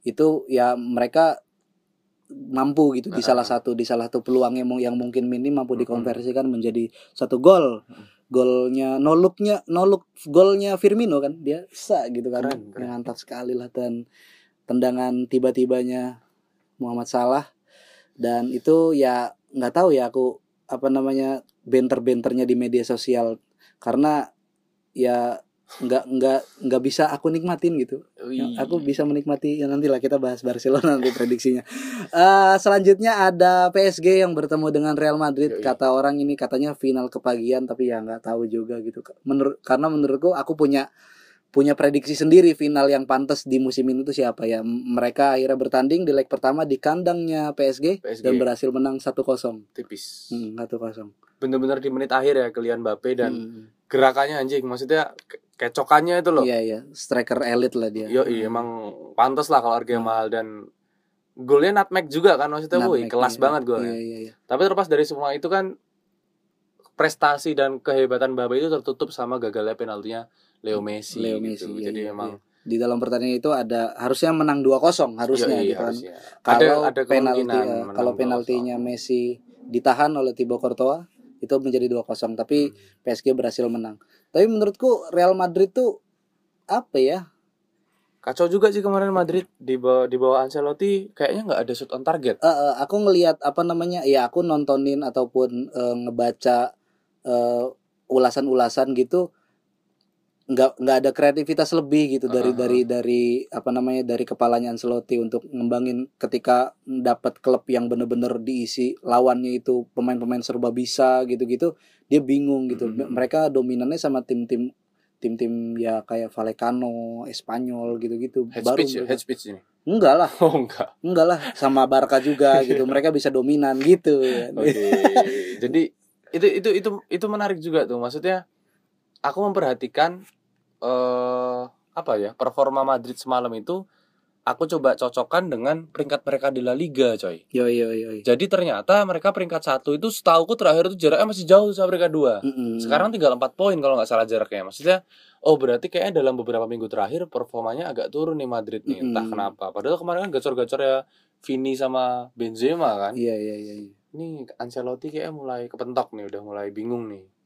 itu ya mereka mampu gitu di salah satu di salah satu peluang yang, yang mungkin minim mampu dikonversikan menjadi satu gol. Golnya no looknya no look golnya Firmino kan dia sa gitu kan keren. mantap sekali lah dan tendangan tiba-tibanya Muhammad Salah. Dan itu ya nggak tahu ya aku apa namanya benter-benternya di media sosial. Karena ya nggak nggak nggak bisa aku nikmatin gitu Wih. Ya, aku bisa menikmati ya nanti lah kita bahas Barcelona nanti prediksinya. Eh selanjutnya ada PSG yang bertemu dengan Real Madrid. Yoi. Kata orang ini katanya final kepagian tapi ya nggak tahu juga gitu. Menurut karena menurutku aku punya punya prediksi sendiri final yang pantas di musim ini tuh siapa ya. Mereka akhirnya bertanding di leg pertama di kandangnya PSG, PSG. dan berhasil menang 1-0. tipis. Hmm, 1-0. Bener-bener di menit akhir ya Kylian Mbappe dan Hmm, gerakannya anjing maksudnya kecokannya itu loh. Iya iya, striker elit lah dia. Yo, iya, emang pantas lah kalau harganya Hmm. mahal dan golnya nutmeg juga kan maksudnya, woi kelas iya. banget golnya. Iya iya iya. Tapi terlepas dari semua itu kan prestasi dan kehebatan Mbappe itu tertutup sama gagalnya penaltinya Leo Messi. Leo gitu. Messi, iya, Jadi iya, emang di dalam pertandingan itu ada harusnya menang 2-0 harusnya Yoi, gitu kan. harusnya. Kalau ada, ada penalti ya, kalau 2-0. penaltinya Messi ditahan oleh Thibaut Courtois itu menjadi 2-0 tapi Hmm. PSG berhasil menang. Tapi menurutku Real Madrid tuh apa ya? Kacau juga sih kemarin Madrid di bawah di bawah Ancelotti kayaknya nggak ada shoot on target. Eh, eh, aku ngelihat apa namanya? Ya aku nontonin ataupun eh, ngebaca eh, ulasan-ulasan gitu nggak nggak ada kreativitas lebih gitu dari Uh-uh. dari dari apa namanya dari kepalanya Ancelotti untuk ngembangin ketika dapat klub yang bener-bener diisi lawannya itu pemain-pemain serba bisa gitu-gitu dia bingung gitu Mm-mm. mereka dominannya sama tim-tim tim-tim ya kayak Vallecano, Espanyol gitu-gitu Head baru speech ya, head speech ini. enggak lah Oh enggak. enggak lah sama Barca juga gitu mereka bisa dominan gitu Oke. Jadi itu itu itu itu menarik juga tuh. Maksudnya aku memperhatikan eh apa ya performa Madrid semalam itu aku coba cocokkan dengan peringkat mereka di La Liga coy yo yo yo yo. jadi ternyata mereka peringkat satu itu setauku terakhir itu jaraknya masih jauh sama peringkat dua Mm-mm. sekarang tinggal 4 poin kalau nggak salah jaraknya maksudnya oh berarti kayaknya dalam beberapa minggu terakhir performanya agak turun nih Madrid nih entah Mm-mm. kenapa padahal kemarin kan gacor-gacor ya Vini sama Benzema kan iya iya iya iya. ini Ancelotti kayaknya mulai kepentok nih udah mulai bingung nih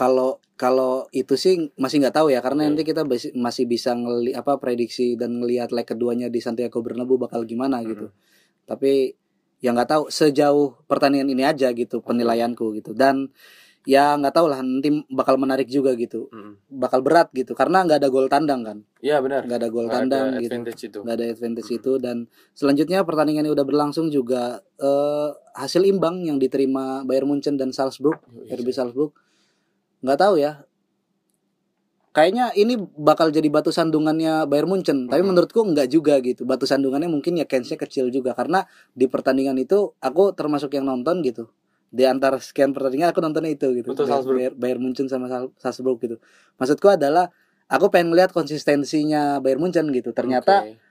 kalau kalau itu sih masih nggak tahu ya karena Oke. nanti kita basi- masih bisa ngeli apa prediksi dan ngelihat leg keduanya di Santiago Bernabeu bakal gimana gitu. Tapi ya nggak tahu sejauh pertandingan ini aja gitu penilaianku gitu. Dan ya nggak tahu lah nanti bakal menarik juga gitu. Mm-mm. bakal berat gitu karena nggak ada gol tandang kan? Iya benar. Nggak ada gol tandang ada gitu. itu. Nggak ada advantage Mm. itu. Dan selanjutnya pertandingan yang udah berlangsung juga eh, hasil imbang yang diterima Bayern Munchen dan Salzburg Yoi. RB Salzburg nggak tahu ya. Kayaknya ini bakal jadi batu sandungannya Bayern Munchen tapi menurutku nggak juga gitu. Batu sandungannya mungkin ya chance kecil juga karena di pertandingan itu aku termasuk yang nonton gitu. Di antara sekian pertandingan aku nontonnya itu gitu Untuk Bayern, Salzburg. Bayern- Bayern Munchen sama Sal- Salzburg gitu. Maksudku adalah aku pengen melihat konsistensinya Bayern Munchen gitu. Ternyata Oke.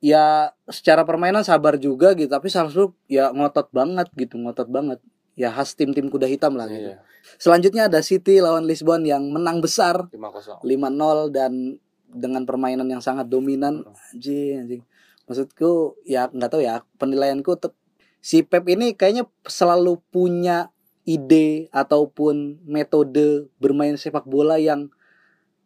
ya secara permainan sabar juga gitu tapi Salzburg ya ngotot banget gitu ngotot banget ya khas tim-tim kuda hitam lah gitu. Iya, selanjutnya ada City lawan Lisbon yang menang besar 5-0 5-0 dan dengan permainan yang sangat dominan. Anjing anjing. Maksudku ya nggak tahu ya penilaianku si Pep ini kayaknya selalu punya ide ataupun metode bermain sepak bola yang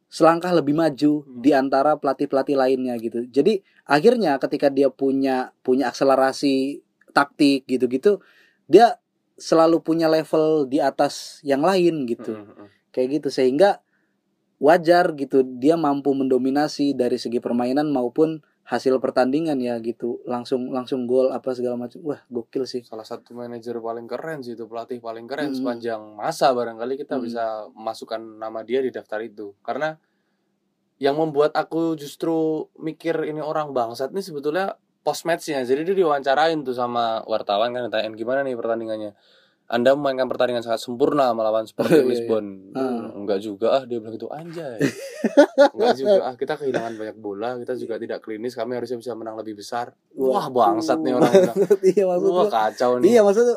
selangkah lebih maju Hmm. di antara pelatih-pelatih lainnya gitu. Jadi akhirnya ketika dia punya punya akselerasi taktik gitu-gitu, dia selalu punya level di atas yang lain gitu. Kayak gitu sehingga wajar gitu dia mampu mendominasi dari segi permainan maupun hasil pertandingan ya gitu. Langsung langsung gol apa segala macam. Wah, gokil sih. salah satu manajer paling keren sih itu pelatih paling keren Mm. sepanjang masa barangkali kita Mm. bisa masukkan nama dia di daftar itu karena yang membuat aku justru mikir ini orang bangsat nih sebetulnya post matchnya jadi dia diwawancarain tuh sama wartawan kan ditanyain gimana nih pertandingannya? Anda memainkan pertandingan sangat sempurna melawan Sporting Iya, iya. Lisbon. Ah. enggak juga ah dia bilang gitu anjay. Enggak juga ah kita kehilangan banyak bola kita juga tidak klinis kami harusnya bisa menang lebih besar. Wah bangsat nih orang iya maksud wah kacau nih. Iya maksudnya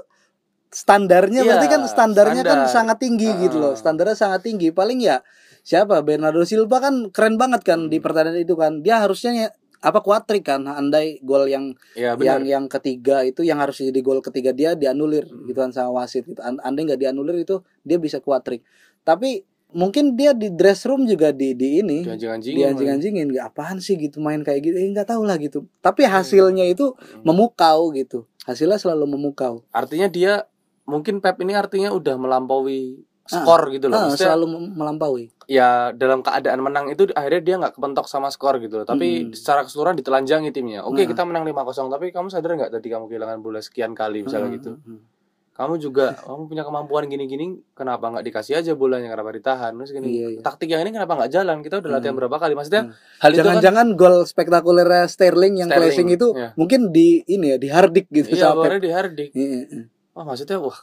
standarnya Iya, berarti kan standarnya kan standar. sangat tinggi gitu loh. Standarnya sangat tinggi. Paling ya siapa? Bernardo Silva kan keren banget kan di Hmm. pertandingan itu kan. Dia harusnya ya- apa kuatrik kan andai gol yang Ya yang yang ketiga itu yang harus jadi gol ketiga dia dianulir Hmm. gitu kan sama wasit gitu. An- Andai nggak dianulir itu dia bisa kuatrik. Tapi mungkin dia di dress room juga di di ini Jangan-jangan di anjing-anjingin "Gak apaan sih gitu main kayak gitu eh nggak tahu lah gitu tapi hasilnya itu Hmm. memukau gitu hasilnya selalu memukau Artinya dia mungkin Pep ini artinya udah melampaui skor gitu loh. Ah, selalu melampaui ya dalam keadaan menang itu akhirnya dia nggak kepentok sama skor gitu loh. Tapi Mm. secara keseluruhan ditelanjangi timnya. Oke, Nah. kita menang 5-0, tapi kamu sadar nggak tadi kamu kehilangan bola sekian kali misalnya Hmm, gitu. hmm, hmm. Kamu juga kamu punya kemampuan gini-gini, kenapa nggak dikasih aja bolanya kenapa ditahan? Terus gini. Iya, iya. Taktik yang ini kenapa nggak jalan? Kita udah latihan Hmm. berapa kali? Maksudnya Hmm. hal itu kan jangan-jangan gol spektakuler Sterling yang Sterling, itu iya. mungkin di ini ya di Hardik gitu iya, sama di Hardik. Iya, iya, iya. Wah, maksudnya wah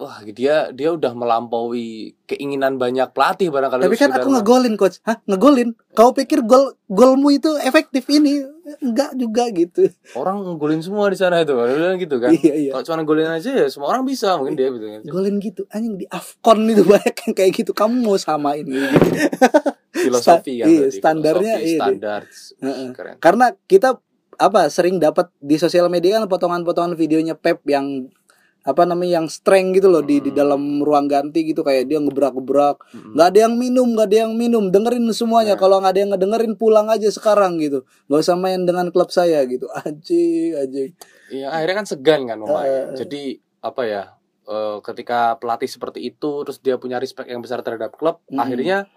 wah dia dia udah melampaui keinginan banyak pelatih barangkali Tapi kan aku ngegolin coach. Hah, ngegolin? Kau pikir gol golmu itu efektif ini? Enggak juga gitu. orang ngegolin semua di sana itu bilang gitu kan Iya, iya. kalau cuma ngegolin aja ya semua orang bisa mungkin dia gitu kan Golin gitu. Anjing di Afcon itu banyak yang kayak gitu. Kamu mau samain gitu. filosofi kan iya, standarnya Filosofi, iya. standar keren Karena kita apa sering dapat di sosial media kan potongan-potongan videonya Pep yang apa namanya yang strength gitu loh di di Hmm. dalam ruang ganti gitu kayak dia ngebrak-gebrak Mm-mm. nggak ada yang minum nggak ada yang minum dengerin semuanya Nah. kalau nggak ada yang ngedengerin pulang aja sekarang gitu nggak usah main dengan klub saya gitu anjing anjing Iya akhirnya kan segan kan eh. Jadi apa ya? eh, ketika pelatih seperti itu terus dia punya respect yang besar terhadap klub, Mm-mm. akhirnya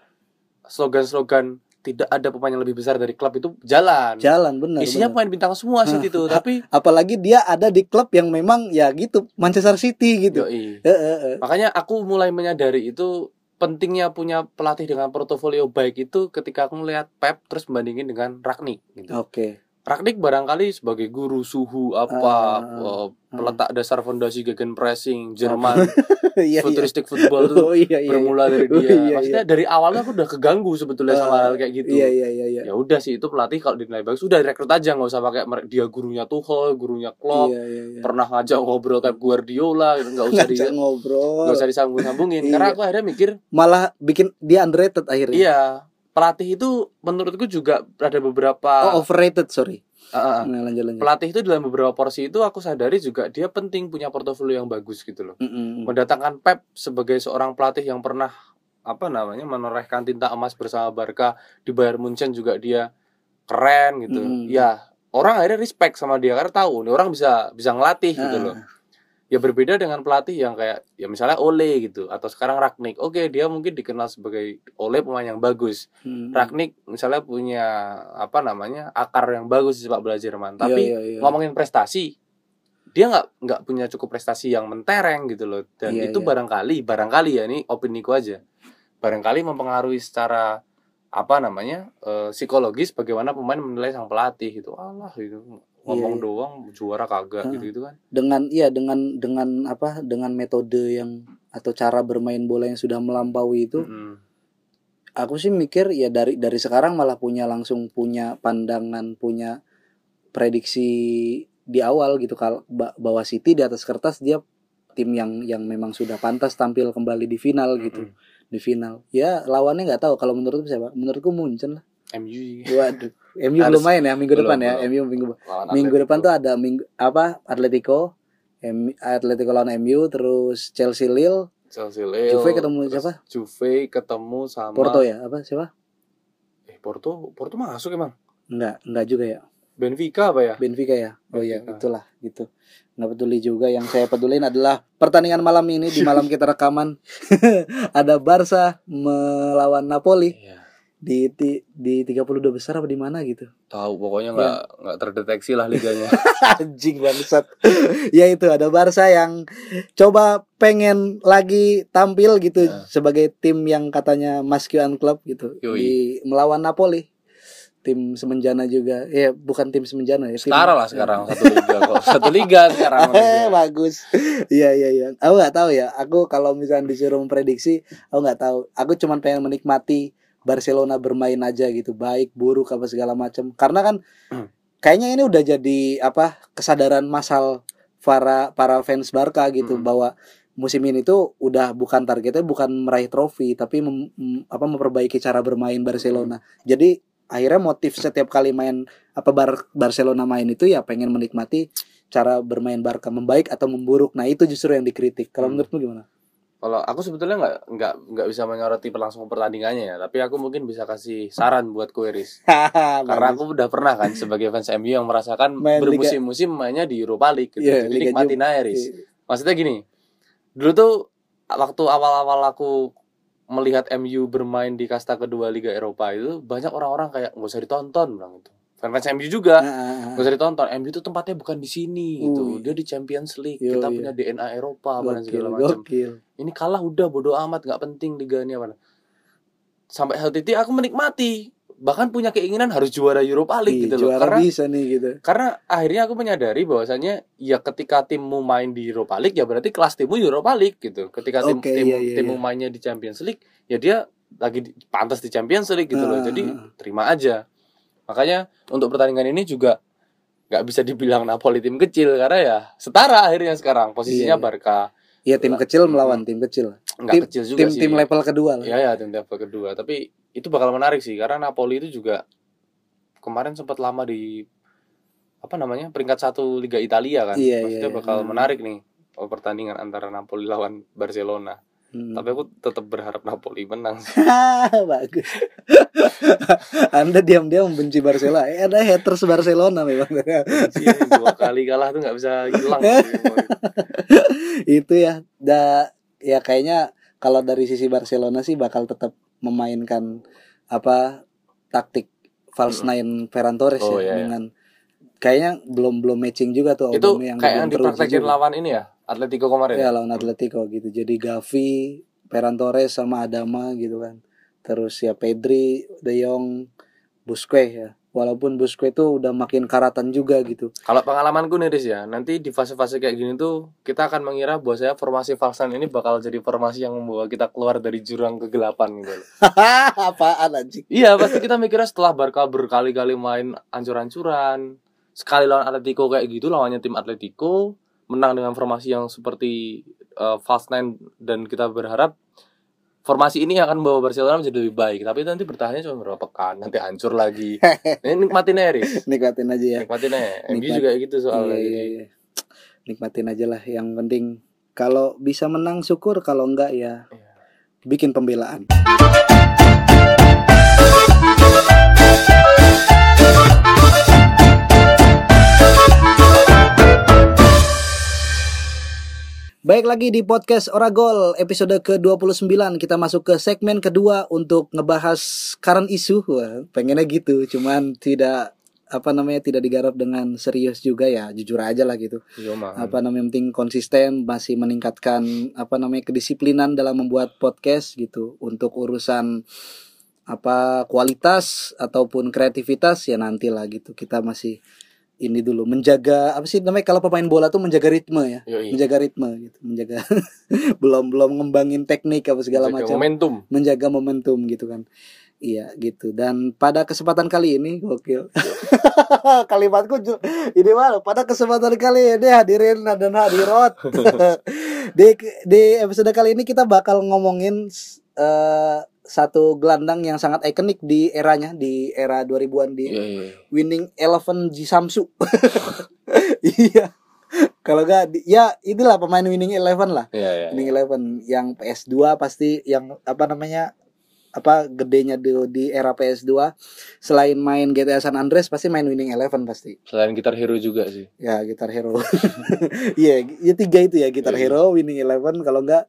slogan-slogan tidak ada pemain yang lebih besar dari klub itu jalan. jalan benar Isinya pemain bintang semua sih itu, tapi apalagi dia ada di klub yang memang ya gitu Manchester City gitu yoi. Eh, eh. Makanya aku mulai menyadari itu pentingnya punya pelatih dengan portofolio baik itu ketika aku melihat Pep terus membandingin dengan Ragnik gitu. oke Ragnik barangkali sebagai guru suhu apa Ah, eh, peletak dasar fondasi gegen pressing Jerman iya iya. futuristik football itu oh iya iya bermula dari Oh, dia. iya, Maksudnya dari awalnya aku udah keganggu sebetulnya sama Ah, hal kayak gitu. iya iya iya iya. Ya udah sih itu pelatih kalau dinilai bagus sudah rekrut aja nggak usah pakai dia gurunya Tuchel, gurunya Klopp, iya iya iya. pernah ngajak ngobrol Pep Guardiola gitu nggak usah di ngobrol. nggak usah disambung-sambungin. Iya. karena aku akhirnya mikir malah bikin dia underrated akhirnya. Iya pelatih itu menurutku juga ada beberapa oh overrated sorry ah. nah, lanjut lanjut pelatih itu dalam beberapa porsi itu aku sadari juga dia penting punya portofolio yang bagus gitu loh Mm-mm. mendatangkan Pep sebagai seorang pelatih yang pernah apa namanya menorehkan tinta emas bersama Barca di Bayern Munchen juga dia keren gitu Mm. ya orang akhirnya respect sama dia karena tahu nih orang bisa bisa ngelatih gitu Ah. loh ya berbeda dengan pelatih yang kayak ya misalnya Ole gitu atau sekarang Ragnik. Oke dia mungkin dikenal sebagai Ole pemain yang bagus. Mm. Ragnik misalnya punya apa namanya akar yang bagus di sepak bola Jerman. Tapi Iya, iya, iya. ngomongin prestasi dia nggak nggak punya cukup prestasi yang mentereng gitu loh. Dan Iya, itu iya. barangkali barangkali ya ini opini ku aja. Barangkali mempengaruhi secara apa namanya eh, psikologis bagaimana pemain menilai sang pelatih gitu. Allah gitu ngomong Iya, iya. doang juara kagak gitu gitu kan. Dengan iya dengan dengan apa dengan metode yang atau cara bermain bola yang sudah melampaui itu Mm-mm. aku sih mikir ya dari dari sekarang malah punya langsung punya pandangan punya prediksi di awal gitu. Kalau ba- bahwa City di atas kertas dia tim yang yang memang sudah pantas tampil kembali di final gitu. Mm-mm. di final. Ya lawannya nggak tahu. Kalau menurutku siapa? Menurutku Munchen lah. MU waduh MU Harus- belum main ya minggu belum, depan ya belum. MU minggu minggu depan tuh ada minggu apa Atletico M, Atletico lawan MU terus Chelsea Lille. Chelsea Lille, Juve ketemu siapa? Juve ketemu sama Porto ya apa siapa? Eh Porto Porto masuk emang? Enggak enggak juga ya. Benfica apa ya? Benfica ya? Oh iya itulah gitu. Nggak peduli juga yang saya pedulin adalah pertandingan malam ini di malam kita rekaman. Ada Barca melawan Napoli. Iya. Di di, di 32 besar apa di mana gitu? Tahu pokoknya Ya. nggak nggak terdeteksi lah liganya. Anjing bangsat. Ya itu ada Barca yang coba pengen lagi tampil gitu Ya. sebagai tim yang katanya masculine club gitu Yoi. di melawan Napoli. Tim semenjana juga. Ya bukan tim semenjana ya tim- setara lah sekarang satu liga kok. Satu liga sekarang Eh, bagus. Iya iya iya. Aku nggak tahu ya. Aku kalau misalnya disuruh memprediksi aku nggak tahu. Aku cuman pengen menikmati Barcelona bermain aja gitu baik buruk apa segala macam karena kan Hmm. kayaknya ini udah jadi apa kesadaran massal para para fans Barca gitu Hmm. bahwa musim ini tuh udah bukan targetnya bukan meraih trofi tapi mem- apa memperbaiki cara bermain Barcelona. Jadi akhirnya motif setiap kali main apa Bar- Barcelona main itu ya pengen menikmati cara bermain Barca membaik atau memburuk. Nah, itu justru yang dikritik. Kalau Hmm. menurutmu gimana? Kalau aku sebetulnya nggak nggak nggak bisa menyoroti langsung pertandingannya ya, tapi aku mungkin bisa kasih saran buat Kueris. Karena aku udah pernah kan sebagai fans MU yang merasakan Main bermusim-musim mainnya di Europa League gitu. Iya, Jadi nikmatin aja Riz. Maksudnya gini, dulu tuh waktu awal-awal aku melihat MU bermain di kasta kedua Liga Eropa itu banyak orang-orang kayak nggak usah ditonton bilang itu. Fans MU juga nggak usah ditonton. MU itu tempatnya bukan di sini gitu. Ui. Dia di Champions League. Yo, Kita iya. punya DNA Eropa apa segala macam. gokil. Ini kalah udah bodo amat nggak penting liga ini apa. Sampai hal titik aku menikmati bahkan punya keinginan harus juara Europa League Ih, gitu loh. juara Karena bisa nih gitu. karena akhirnya aku menyadari bahwasanya ya ketika timmu main di Europa League ya berarti kelas timmu Europa League gitu. Ketika tim, Oke, tim- iya, iya, timmu iya. mainnya di Champions League ya dia lagi di- pantas di Champions League gitu loh. Ah, Jadi ah, ah. terima aja. Makanya untuk pertandingan ini juga nggak bisa dibilang Napoli tim kecil karena ya setara akhirnya sekarang posisinya Iya, iya. Barca Iya tim kecil melawan tim kecil. nggak Tim- kecil juga Tim sih. tim level kedua lah. Iya ya tim level kedua. Tapi itu bakal menarik sih karena Napoli itu juga kemarin sempat lama di apa namanya peringkat satu Liga Italia kan. Iya, Maksudnya iya, iya. bakal Hmm. menarik nih oh, pertandingan antara Napoli lawan Barcelona. Hmm. Tapi aku tetap berharap Napoli menang. Bagus. Anda diam-diam membenci Barcelona. Eh, ada haters Barcelona memang. Benci nih, dua kali kalah tuh nggak bisa hilang. itu ya. Da, ya kayaknya kalau dari sisi Barcelona sih bakal tetap memainkan apa taktik false nine Ferran Torres Oh, ya iya, iya. dengan kayaknya belum belum matching juga tuh itu Aubameyang kayak yang dipraktekin lawan ini ya Atletico kemarin. ya lawan Atletico gitu. Jadi Gavi Ferran Torres sama Adama gitu kan. Terus ya Pedri De Jong Busquets ya. Walaupun Busquets itu udah makin karatan juga gitu. Kalau pengalamanku nih Riz ya, nanti di fase-fase kayak gini tuh kita akan mengira bahwa saya formasi falsan ini bakal jadi formasi yang membawa kita keluar dari jurang kegelapan gitu apaan anjing? Iya pasti kita mikirnya setelah Barca berkali-kali main ancur-ancuran Sekali lawan Atletico kayak gitu lawannya tim Atletico Menang dengan formasi yang seperti uh, false nine Dan kita berharap formasi ini akan membawa Barcelona menjadi lebih baik. Tapi nanti bertahannya cuma berapa pekan Nanti hancur lagi. Ini nikmatin aja Riz. Nikmatin aja ya. Nikmatin aja. MU Nikmat- juga gitu soalnya. Iya, iya, iya. nikmatin aja lah. Yang penting kalau bisa menang syukur. Kalau enggak ya Iya. bikin pembelaan Baik lagi di podcast Oragol episode ke-29. Kita masuk ke segmen kedua untuk ngebahas current issue. Wah, Pengennya gitu Cuman tidak apa namanya tidak digarap dengan serius juga ya. Jujur aja lah gitu. Iya apa namanya yang penting konsisten masih meningkatkan apa namanya kedisiplinan dalam membuat podcast gitu. Untuk urusan apa kualitas ataupun kreativitas ya nanti lah gitu. Kita masih ini dulu menjaga apa sih namanya kalau pemain bola tuh menjaga ritme ya Yoi. menjaga ritme gitu menjaga belum belum ngembangin teknik apa segala Jaga macam. momentum. Menjaga momentum gitu kan. Iya gitu. Dan pada kesempatan kali ini gokil. Kalimatku ini mah pada kesempatan kali ini hadirin dan hadirat. Di di episode kali ini kita bakal ngomongin eh, satu gelandang yang sangat ikonik di eranya di era 2000-an di Iya iya winning eleven Ji Samsu. Iya. Kalau enggak ya itulah pemain winning eleven lah. Iya iya Winning Eleven. Yang PS2 pasti yang apa namanya apa gedenya di, di era PS2 selain main GTA San Andreas pasti main Winning Eleven pasti. Selain gitar hero juga sih. Ya Gitar Hero. Iya ya tiga itu ya Gitar Iya. Hero Winning Eleven. Kalau enggak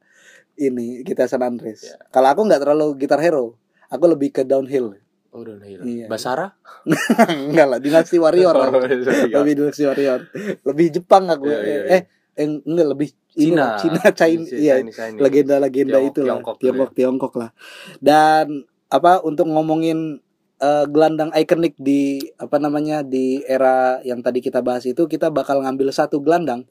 ini GTA San Andreas. Iya. kalau aku nggak terlalu Gitar Hero aku lebih ke downhill. Oh hero Iya. Basara? Enggak lah Dynasty Warrior. Oh, lebih Dynasty Warrior. Lebih Jepang aku. Iya, iya, iya. eh eh enggak lebih Cina. Cina China iya Chinese, Chinese. legenda-legenda itu lah Tiongkok Tiongkok tuh Tiongkok, lah. Dan apa untuk ngomongin eh, gelandang ikonik di apa namanya di era yang tadi kita bahas itu kita bakal ngambil satu gelandang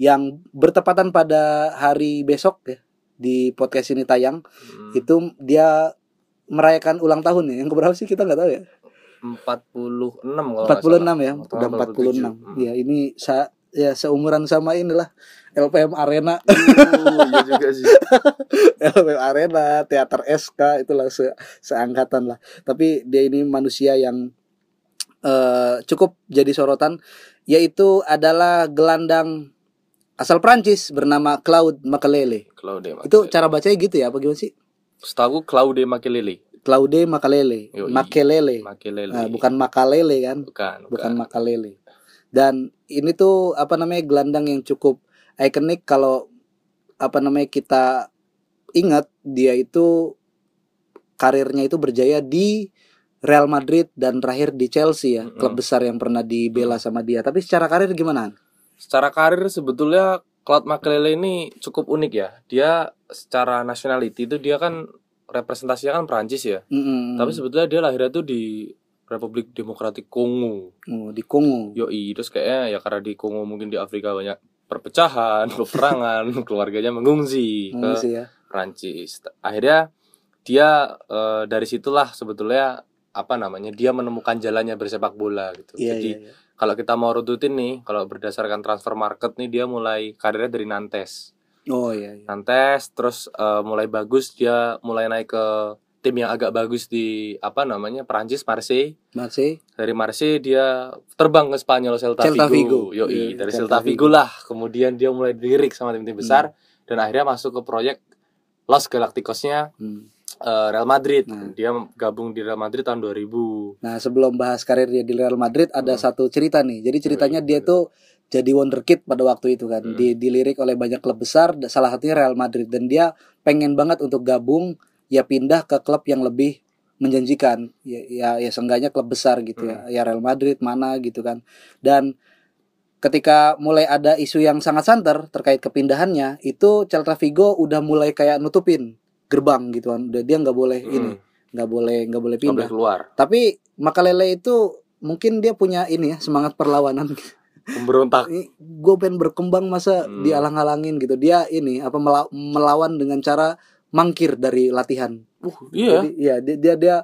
yang bertepatan pada hari besok ya di podcast ini tayang Hmm, itu dia merayakan ulang tahun ya yang keberapa sih kita nggak tahu ya 46 kalau nggak 46 salah. ya udah 46 47. Hmm. ya ini sa ya seumuran sama inilah LPM Arena Uh, iya juga sih. LPM Arena teater SK itulah se seangkatan lah tapi dia ini manusia yang eh cukup jadi sorotan yaitu adalah gelandang asal Prancis bernama Claude Makelele Claude Makelele. itu cara bacanya gitu ya apa gimana sih Setahu Claude Makelele. Claude Makelele Yoi. Makelele Makelele. Nah, bukan Makalele kan bukan, bukan Makalele. Dan ini tuh apa namanya gelandang yang cukup ikonik kalau apa namanya kita ingat dia itu karirnya itu berjaya di Real Madrid dan terakhir di Chelsea ya, Mm-mm. klub besar yang pernah dibela sama dia. Tapi secara karir gimana? Secara karir sebetulnya Claude Makelele ini cukup unik ya. Dia secara nationality itu dia kan representasinya kan Prancis ya. Mm-mm. Tapi sebetulnya dia lahirnya tuh di Republik Demokratik Kongo. Oh, di Kongo. Yoi, terus kayaknya ya karena di Kongo mungkin di Afrika banyak perpecahan, peperangan, keluarganya mengungsi ke Mengungsi ya. Prancis. Akhirnya dia eh, dari situlah sebetulnya apa namanya dia menemukan jalannya bersepak bola gitu. Iya, Jadi iya, iya. Kalau kita mau rututin nih, kalau berdasarkan transfer market nih dia mulai karirnya dari Nantes. Oh iya, iya. Nantes terus eh, mulai bagus dia mulai naik ke tim yang agak bagus di apa namanya Prancis Marseille. Marseille. Dari Marseille dia terbang ke Spanyol Celta, Celta Vigo. Vigo. Yoi, Iya, dari Celta Celta Vigo lah. Kemudian dia mulai dilirik sama tim-tim besar dan akhirnya masuk ke proyek Los Galacticosnya Hmm. Eh, Real Madrid. Nah. Dia gabung di Real Madrid tahun 2000. Nah, sebelum bahas karir dia di Real Madrid ada Hmm. satu cerita nih. Jadi ceritanya dia tuh jadi wonderkid pada waktu itu kan. Hmm. Di, dilirik oleh banyak klub besar, salah satunya Real Madrid dan dia pengen banget untuk gabung ya pindah ke klub yang lebih menjanjikan. Ya ya, ya seenggaknya klub besar gitu Hmm. ya. Ya Real Madrid mana gitu kan. Dan ketika mulai ada isu yang sangat santer terkait kepindahannya, itu Celta Vigo udah mulai kayak nutupin gerbang gitu kan. Udah dia nggak boleh ini, Hmm, nggak boleh nggak boleh pindah. boleh keluar. Tapi Makalele itu mungkin dia punya ini ya semangat perlawanan. Pemberontak. gue pengen berkembang masa Hmm. dialang-alangin gitu. Dia ini apa mela- melawan dengan cara mangkir dari latihan. Uh, iya. Jadi ya dia dia, dia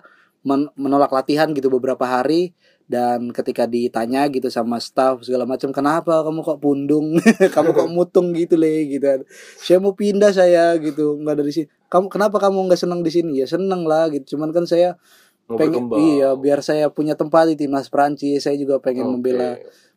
men- menolak latihan gitu beberapa hari dan ketika ditanya gitu sama staff segala macam kenapa kamu kok pundung? Kamu kok mutung gitu le? Gitu kan. saya mau pindah saya gitu. Nggak dari sini. Kamu kenapa kamu nggak senang di sini? Ya seneng lah gitu. Cuman kan saya Mau pengen berkembang. iya biar saya punya tempat di timnas Prancis saya juga pengen Oke. membela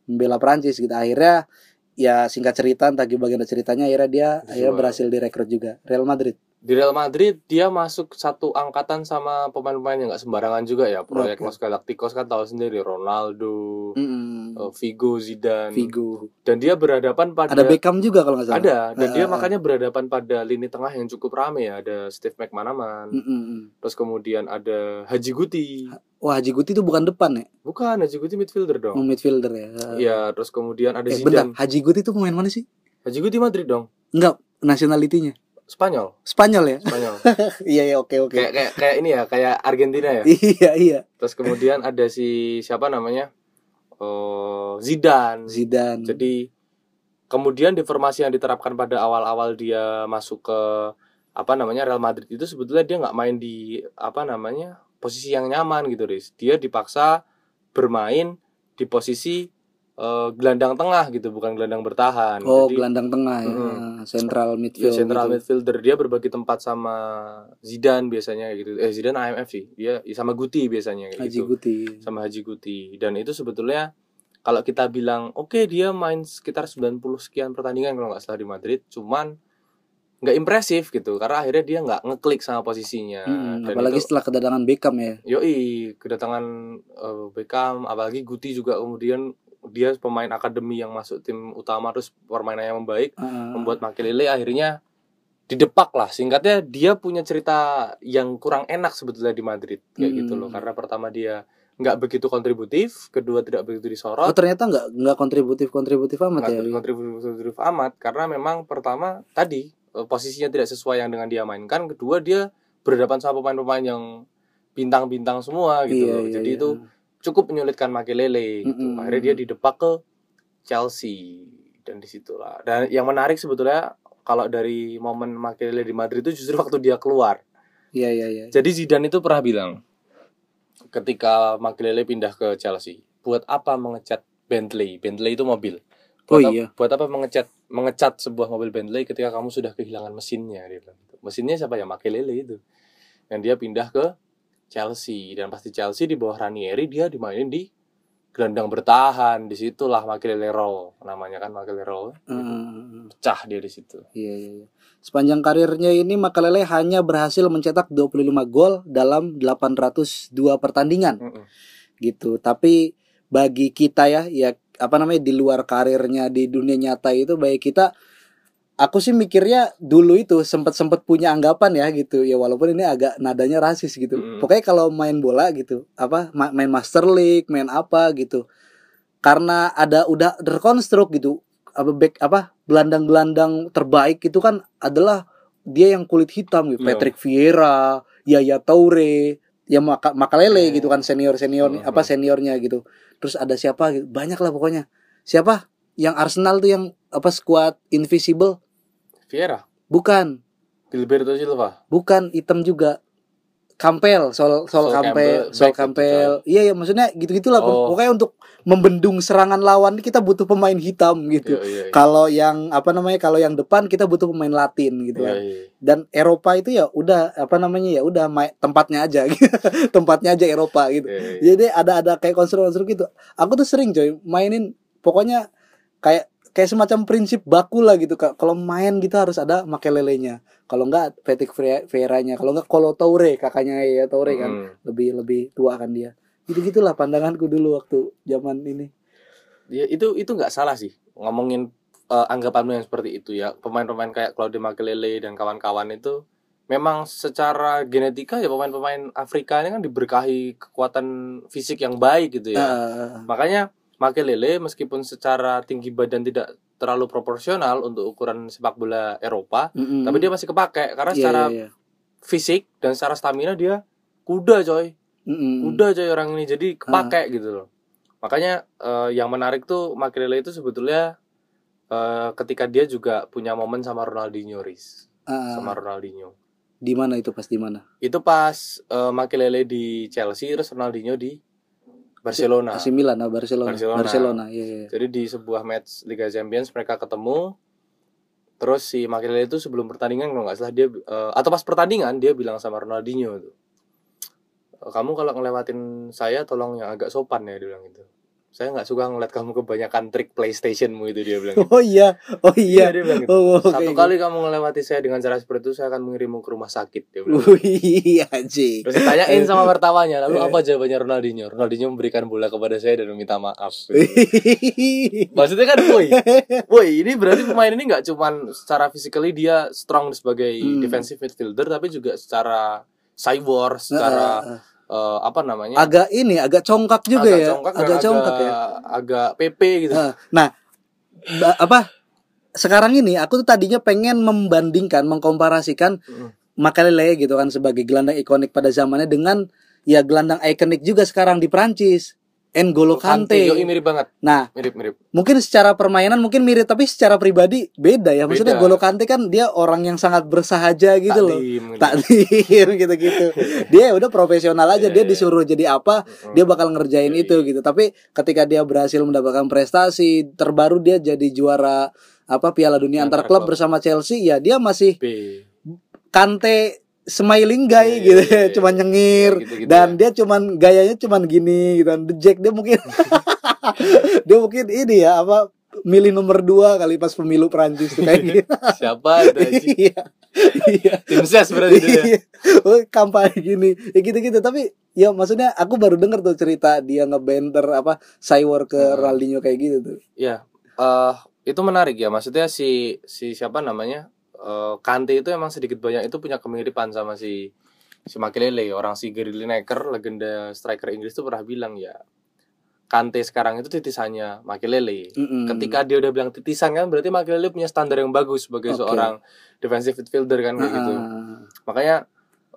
membela Prancis gitu. Akhirnya ya singkat cerita entah bagaimana ceritanya akhirnya dia akhirnya berhasil direkrut juga. Real Madrid Di Real Madrid dia masuk satu angkatan sama pemain-pemain yang nggak sembarangan juga ya. Proyek. Los Galacticos kan tahu sendiri Ronaldo, Mm-mm. eh, Figo, Zidane. Vigo Dan dia berhadapan pada ada Beckham juga kalau nggak salah Ada, dan Ah, dia ah, makanya berhadapan pada lini tengah yang cukup rame ya. Ada Steve McManaman, Mm-mm. terus kemudian ada Haji Guti. wah Haji Guti itu bukan depan ya Bukan, Haji Guti midfielder oh, dong. midfielder ya Iya, terus kemudian ada eh bentar Zidane. Haji Guti itu pemain mana sih Haji Guti Madrid dong. enggak nationality-nya Spanyol, Spanyol ya Spanyol. iya iya oke oke kayak kayak kayak ini ya, kayak Argentina ya. iya iya Terus kemudian ada si siapa namanya? Oh, Zidane. Zidane Jadi kemudian di formasi yang diterapkan pada awal-awal dia masuk ke apa namanya Real Madrid itu sebetulnya dia nggak main di apa namanya posisi yang nyaman gitu, Riz. Dia dipaksa bermain di posisi eh, gelandang tengah gitu, bukan gelandang bertahan. oh Jadi gelandang tengah ya Mm. central ya, midfield central gitu. midfielder dia berbagi tempat sama Zidane biasanya gitu. Eh Zidane AMF sih. Dia sama Guti biasanya kayak Haji gitu Guti sama Haji Guti dan itu sebetulnya kalau kita bilang oke dia main sekitar 90 sekian pertandingan kalau nggak salah di Madrid cuman nggak impresif gitu karena akhirnya dia nggak ngeklik sama posisinya dan apalagi itu, setelah kedatangan Beckham ya yoi kedatangan eh, Beckham apalagi Guti juga kemudian dia pemain akademi yang masuk tim utama terus permainannya membaik Heeh. membuat Makelele akhirnya didepak lah singkatnya dia punya cerita yang kurang enak sebetulnya di Madrid kayak Hmm. gitu loh karena pertama dia nggak begitu kontributif kedua tidak begitu Oh disorot ternyata nggak nggak kontributif kontributif amat ya. nggak kontributif kontributif amat karena memang pertama tadi eh, posisinya tidak sesuai yang dengan dia mainkan kedua dia berhadapan sama pemain-pemain yang bintang-bintang semua gitu Iya, loh. iya, jadi iya. itu cukup menyulitkan Makelele gitu Mm-mm. akhirnya dia didepak ke Chelsea dan di situlah dan yang menarik sebetulnya kalau dari momen Makelele di Madrid itu justru waktu dia keluar Iya iya iya. jadi Zidane itu pernah bilang ketika Makelele pindah ke Chelsea buat apa mengecat Bentley Bentley itu mobil Oh Buat ap- iya. Buat apa mengecat mengecat sebuah mobil Bentley ketika kamu sudah kehilangan mesinnya dia bilang gitu. Mesinnya siapa ya? Makelele itu. Yang dia pindah ke Chelsea dan pasti Chelsea di bawah Ranieri dia dimainin di gelandang bertahan. Di situlah Makelele roll namanya kan Makelele roll. Hmm, Pecah dia di situ. iya, iya, iya. Sepanjang karirnya ini Makalele hanya berhasil mencetak 25 gol dalam 802 pertandingan Mm-mm. gitu. Tapi bagi kita ya, ya apa namanya di luar karirnya di dunia nyata itu bagi kita aku sih mikirnya dulu itu sempat sempat punya anggapan ya gitu. Ya walaupun ini agak nadanya rasis gitu. Mm. pokoknya kalau main bola gitu apa ma- main Master League main apa gitu. Karena ada udah terkonstruk gitu apa back apa gelandang-gelandang terbaik itu kan adalah dia yang kulit hitam gitu. Iya. Patrick Vieira Yaya Toure ya maka Makalele Hmm. gitu kan senior senior Hmm. apa seniornya gitu. Terus ada siapa gitu? Banyak lah pokoknya. Siapa? Yang Arsenal tuh yang apa squad invisible Vieira, bukan Gilberto Silva. bukan hitam juga Campbell, Sol Sol Sol Campbell, Campbell, Sol back Campbell. Iya ya maksudnya gitu-gitulah Oh. pokoknya untuk membendung serangan lawan kita butuh pemain hitam gitu. Iya, iya, iya. Kalau yang apa namanya kalau yang depan kita butuh pemain Latin gitu Iya, kan. iya. Dan Eropa itu ya udah apa namanya ya udah tempatnya aja gitu. tempatnya aja Eropa gitu. Iya. Jadi ada ada kayak konstruk-konstruk gitu. Aku tuh sering coy mainin pokoknya kayak kayak semacam prinsip baku lah gitu Kak. Kalau main gitu harus ada makelelenya. Kalau enggak Patrick Vieira-nya, kalau enggak Kolo Toure kakaknya ya Toure kan. Lebih lebih tua kan dia. Gitu-gitulah pandanganku dulu waktu zaman ini. Ya, itu itu nggak salah sih ngomongin eh, anggapanmu yang seperti itu ya pemain-pemain kayak Claudio Makelele dan kawan-kawan itu memang secara genetika ya pemain-pemain Afrika ini kan diberkahi kekuatan fisik yang baik gitu ya Ah, makanya Makelele meskipun secara tinggi badan tidak terlalu proporsional untuk ukuran sepak bola Eropa mm-mm. tapi dia masih kepake karena Iya, secara iya, iya. fisik dan secara stamina dia kuda coy Mm-mm. udah coy orang ini jadi kepake gitu loh makanya eh, yang menarik tuh Makelele itu sebetulnya eh, ketika dia juga punya momen sama Ronaldinho Riz Ah, sama Ronaldinho di mana itu pas di mana? itu pas eh, Makelele di Chelsea terus Ronaldinho di Barcelona AC Milan, ah, Barcelona. Barcelona. Barcelona, iya, iya. jadi di sebuah match Liga Champions mereka ketemu terus si Makelele itu sebelum pertandingan kalau nggak salah dia eh, atau pas pertandingan dia bilang sama Ronaldinho tuh "Eh, kamu kalau ngelewatin saya tolong yang agak sopan ya dia bilang gitu saya nggak suka ngeliat kamu kebanyakan trik PlayStationmu itu dia bilang gitu. Oh iya, oh iya. dia bilang gitu. Oh, oke, satu oke. kali kamu melewati saya dengan cara seperti itu saya akan mengirimmu ke rumah sakit dia bilang Oh iya, Ji. terus ditanyain sama wartawannya lalu apa jawabannya Ronaldinho Ronaldinho memberikan bola kepada saya dan meminta maaf maksudnya kan woi woi ini berarti pemain ini nggak cuman secara physically dia strong sebagai Hmm. defensive midfielder tapi juga secara cyber secara eh, apa namanya agak ini, agak congkak juga agak ya. congkak agak congkak ya. agak PP gitu Nah, apa? Sekarang ini aku tuh tadinya pengen membandingkan, mengkomparasikan Mm. Makelele gitu kan sebagai gelandang ikonik pada zamannya dengan ya gelandang ikonik juga sekarang di Prancis. N'Golo Kante. Yoi, mirip banget Nah, mirip mirip mungkin secara permainan mungkin mirip tapi secara pribadi beda ya. Maksudnya Beda. Golo Kante kan dia orang yang sangat bersahaja gitu loh. Takdim, gitu. Takdir gitu-gitu. Dia udah profesional aja, Iya, dia iya. disuruh jadi apa, Mm. dia bakal ngerjain Yoi. itu gitu. Tapi ketika dia berhasil mendapatkan prestasi terbaru dia jadi juara apa Piala Dunia antar Antar klub klub. bersama Chelsea, ya dia masih B Kante smiling guy Iya, gitu, iya, iya. cuman nyengir Gitu-gitu dan ya. dia cuman gayanya cuman gini gitu. The Jack dia mungkin dia mungkin ini ya apa milih nomor dua kali pas pemilu Prancis tuh kayak gitu. siapa? Iya. Iya. tim ses berarti itu ya Iya. Oh, kampanye gini. Ya gitu-gitu tapi ya maksudnya aku baru denger tuh cerita dia ngebenter apa cyber ke Hmm. Ronaldinho kayak gitu tuh. Ya, eh itu menarik ya. Maksudnya si si siapa namanya? Eh Kante itu emang sedikit banyak itu punya kemiripan sama si si Makelele. Orang si Gary Lineker, legenda striker Inggris itu pernah bilang ya Kante sekarang itu titisannya Makelele. Mm-mm. Ketika dia udah bilang titisan kan berarti Makelele punya standar yang bagus sebagai Oke. seorang defensive midfielder kan kayak gitu. Ah, Makanya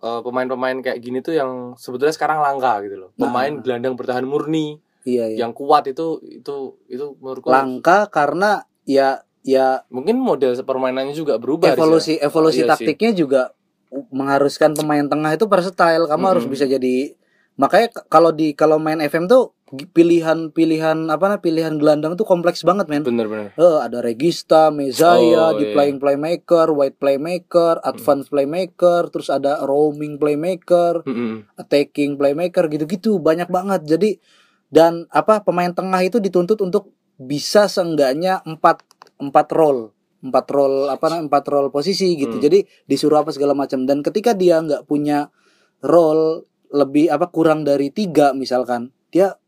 eh, pemain-pemain kayak gini tuh yang sebetulnya sekarang langka gitu loh. Pemain Nah. gelandang bertahan murni iya iya. yang kuat itu itu itu menurutku Langka karena ya ya mungkin model permainannya juga berubah evolusi evolusi Iya sih. taktiknya juga mengharuskan pemain tengah itu versatile kamu Mm-mm. harus bisa jadi makanya kalau di kalau main FM tuh pilihan-pilihan apa nah pilihan gelandang tuh kompleks banget men. Bener-bener. Eh, ada Regista, Mezaya, Oh, di iya. playing playmaker, wide playmaker, advance playmaker, terus ada roaming playmaker, Mm-mm. attacking playmaker gitu-gitu banyak banget. Jadi dan apa pemain tengah itu dituntut untuk bisa seenggaknya empat empat role empat role apa namanya empat role posisi gitu. Hmm. Jadi disuruh apa segala macam dan ketika dia nggak punya role lebih apa kurang dari tiga misalkan dia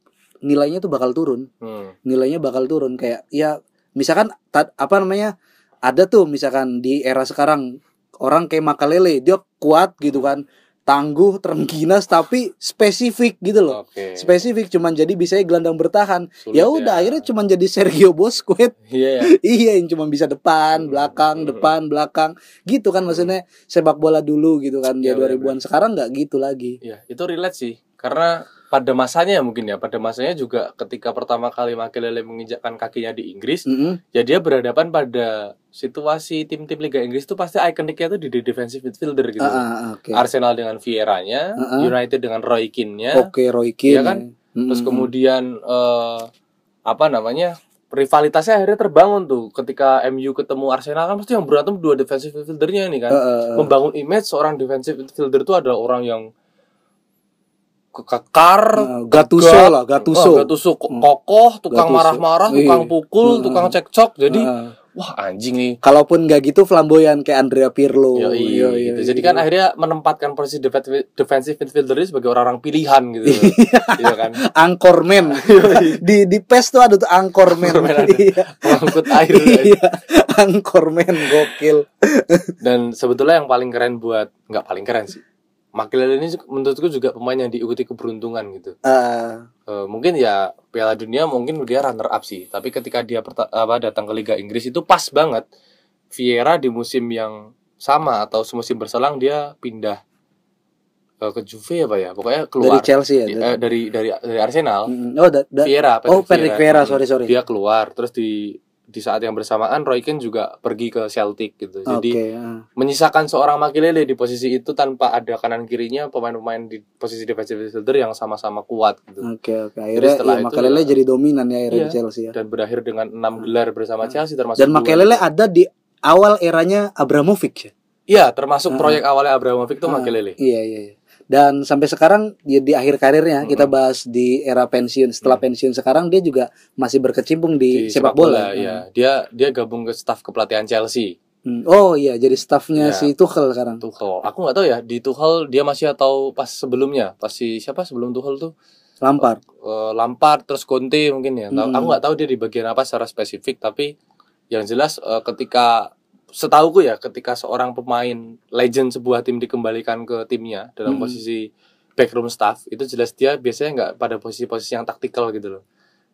nilainya tuh bakal turun Hmm. nilainya bakal turun kayak ya misalkan ta- apa namanya ada tuh misalkan di era sekarang orang kayak Makalele dia kuat gitu kan tangguh terengginas tapi spesifik gitu loh Oke. spesifik cuman jadi bisa gelandang bertahan Sulit ya udah akhirnya cuman jadi Sergio Busquets Iya ya. iya yang cuma bisa depan belakang Hmm. depan belakang gitu kan maksudnya sepak bola dulu gitu kan dia Iya, benar, 2000-an sekarang nggak gitu lagi Iya, itu relate sih. Karena pada masanya mungkin ya, pada masanya juga ketika pertama kali Makelele menginjakkan kakinya di Inggris, Mm-mm. ya dia berhadapan pada situasi tim-tim Liga Inggris itu pasti ikoniknya tuh di defensive midfielder gitu. Ah, ah, ah, oke Arsenal dengan Vieira-nya, Uh-uh. United dengan Roy Keane-nya, oke Roy Keane Iya kan? Mm-mm. terus kemudian eh, apa namanya? rivalitasnya akhirnya terbangun tuh ketika MU ketemu Arsenal kan pasti yang berantem dua defensive midfieldernya ini kan. Eh, eh, eh. Membangun image seorang defensive midfielder itu adalah orang yang kekar, Nah, Gattuso tegak, lah, Gattuso. oh, Gattuso ko- kokoh, tukang marah-marah, tukang Iya. pukul, Heeh. tukang cekcok. Jadi Heeh. wah anjing nih. Kalaupun nggak gitu flamboyan kayak Andrea Pirlo. Yoi, gitu. yoi. Jadi kan akhirnya menempatkan posisi defensive midfielder sebagai orang-orang pilihan gitu. Iya kan. Anchorman. di di PES tuh ada tuh. Iya. Pengangkut air. Iya. Anchorman gokil. Dan sebetulnya yang paling keren buat nggak paling keren sih. Makelele ini menurutku juga pemain yang diikuti keberuntungan gitu. Eh, Eh, mungkin ya Piala Dunia mungkin dia runner up sih, tapi ketika dia apa datang ke Liga Inggris itu pas banget. Vieira di musim yang sama atau semusim berselang dia pindah eh, ke Juve apa ya? Pokoknya dari keluar Chelsea ya. Di- eh, dari dari dari Arsenal. Oh, da, da- Vieira, oh Patrick Vieira, sorry sorry. Dia keluar terus di di saat yang bersamaan Roy Keane juga pergi ke Celtic gitu. Jadi ah. menyisakan seorang Makelele di posisi itu tanpa ada kanan kirinya pemain-pemain di posisi defensive midfielder yang sama-sama kuat gitu. Oke oke. Akhirnya setelah ya, itu Makelele ya- jadi dominan ya di Iya. Chelsea ya. Dan berakhir dengan enam gelar bersama Chelsea termasuk Dan dua- Makelele ada di awal eranya Abramovich ya. Iya, termasuk Ah. proyek awalnya Abramovich itu Ah, Makelele. Iya iya. iya. Dan sampai sekarang di, di akhir karirnya kita bahas di era pensiun. Setelah pensiun sekarang dia juga masih berkecimpung di, sepak bola. ya. Dia dia gabung ke staf kepelatihan Chelsea. Hmm. Oh iya, jadi staffnya Iya. si Tuchel sekarang. Tuchel. Aku nggak tahu ya di Tuchel dia masih atau pas sebelumnya, pas si siapa sebelum Tuchel tuh Lampard. Eh, Lampard terus Conte mungkin ya. Mm-mm. Aku nggak tahu dia di bagian apa secara spesifik tapi yang jelas eh, ketika setauku ya ketika seorang pemain legend sebuah tim dikembalikan ke timnya dalam Mm-mm. posisi backroom staff itu jelas dia biasanya nggak pada posisi-posisi yang taktikal gitu loh.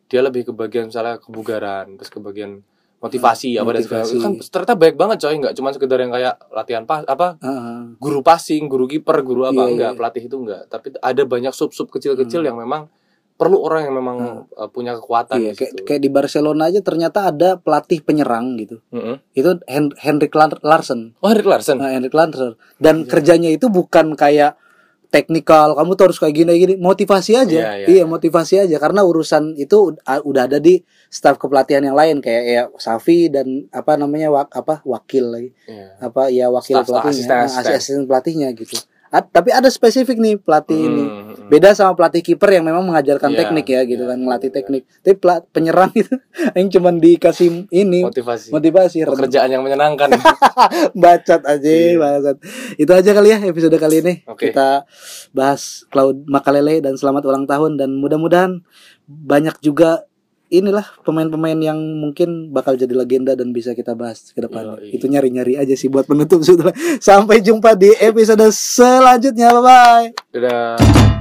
Dia lebih ke bagian misalnya kebugaran terus ke bagian motivasi Hmm, apa dan segala kan ternyata baik banget coy nggak cuma sekedar yang kayak latihan pas apa Ah, guru passing, guru kiper, guru apa Iya, enggak, iya. pelatih itu enggak. Tapi ada banyak sub-sub kecil-kecil Hmm. yang memang perlu orang yang memang uh, punya kekuatan iya, kayak, kayak di Barcelona aja ternyata ada pelatih penyerang gitu. Mm-mm. Itu Hen Henrik Lar- Larsen. Oh, Henrik Larsson. Nah, Henrik Larsen. Dan Iya. kerjanya itu bukan kayak teknikal, kamu tuh harus kayak gini gini, motivasi aja. Iya, iya. motivasi aja karena urusan itu udah ada di staf kepelatihan yang lain kayak ya Safi dan apa namanya wak, apa wakil lagi. Iya. Apa ya wakil Staf- staf, pelatihnya, asisten- nah, asisten. asisten pelatihnya gitu. A- tapi ada spesifik nih pelatih ini. Mm, mm. Beda sama pelatih kiper yang memang mengajarkan Iya, teknik ya gitu iya, kan, melatih iya. teknik. Tapi pelat, penyerang itu yang cuman dikasih ini motivasi. motivasi Pekerjaan yang menyenangkan. bacot aja Iya. bacot. Itu aja kali ya episode kali ini. Oke. Kita bahas Cloud Makalele dan selamat ulang tahun dan mudah-mudahan banyak juga inilah pemain-pemain yang mungkin bakal jadi legenda dan bisa kita bahas ke depan. Itu nyari-nyari aja sih buat penutup sudah. Sampai jumpa di episode selanjutnya. Bye bye. Dadah.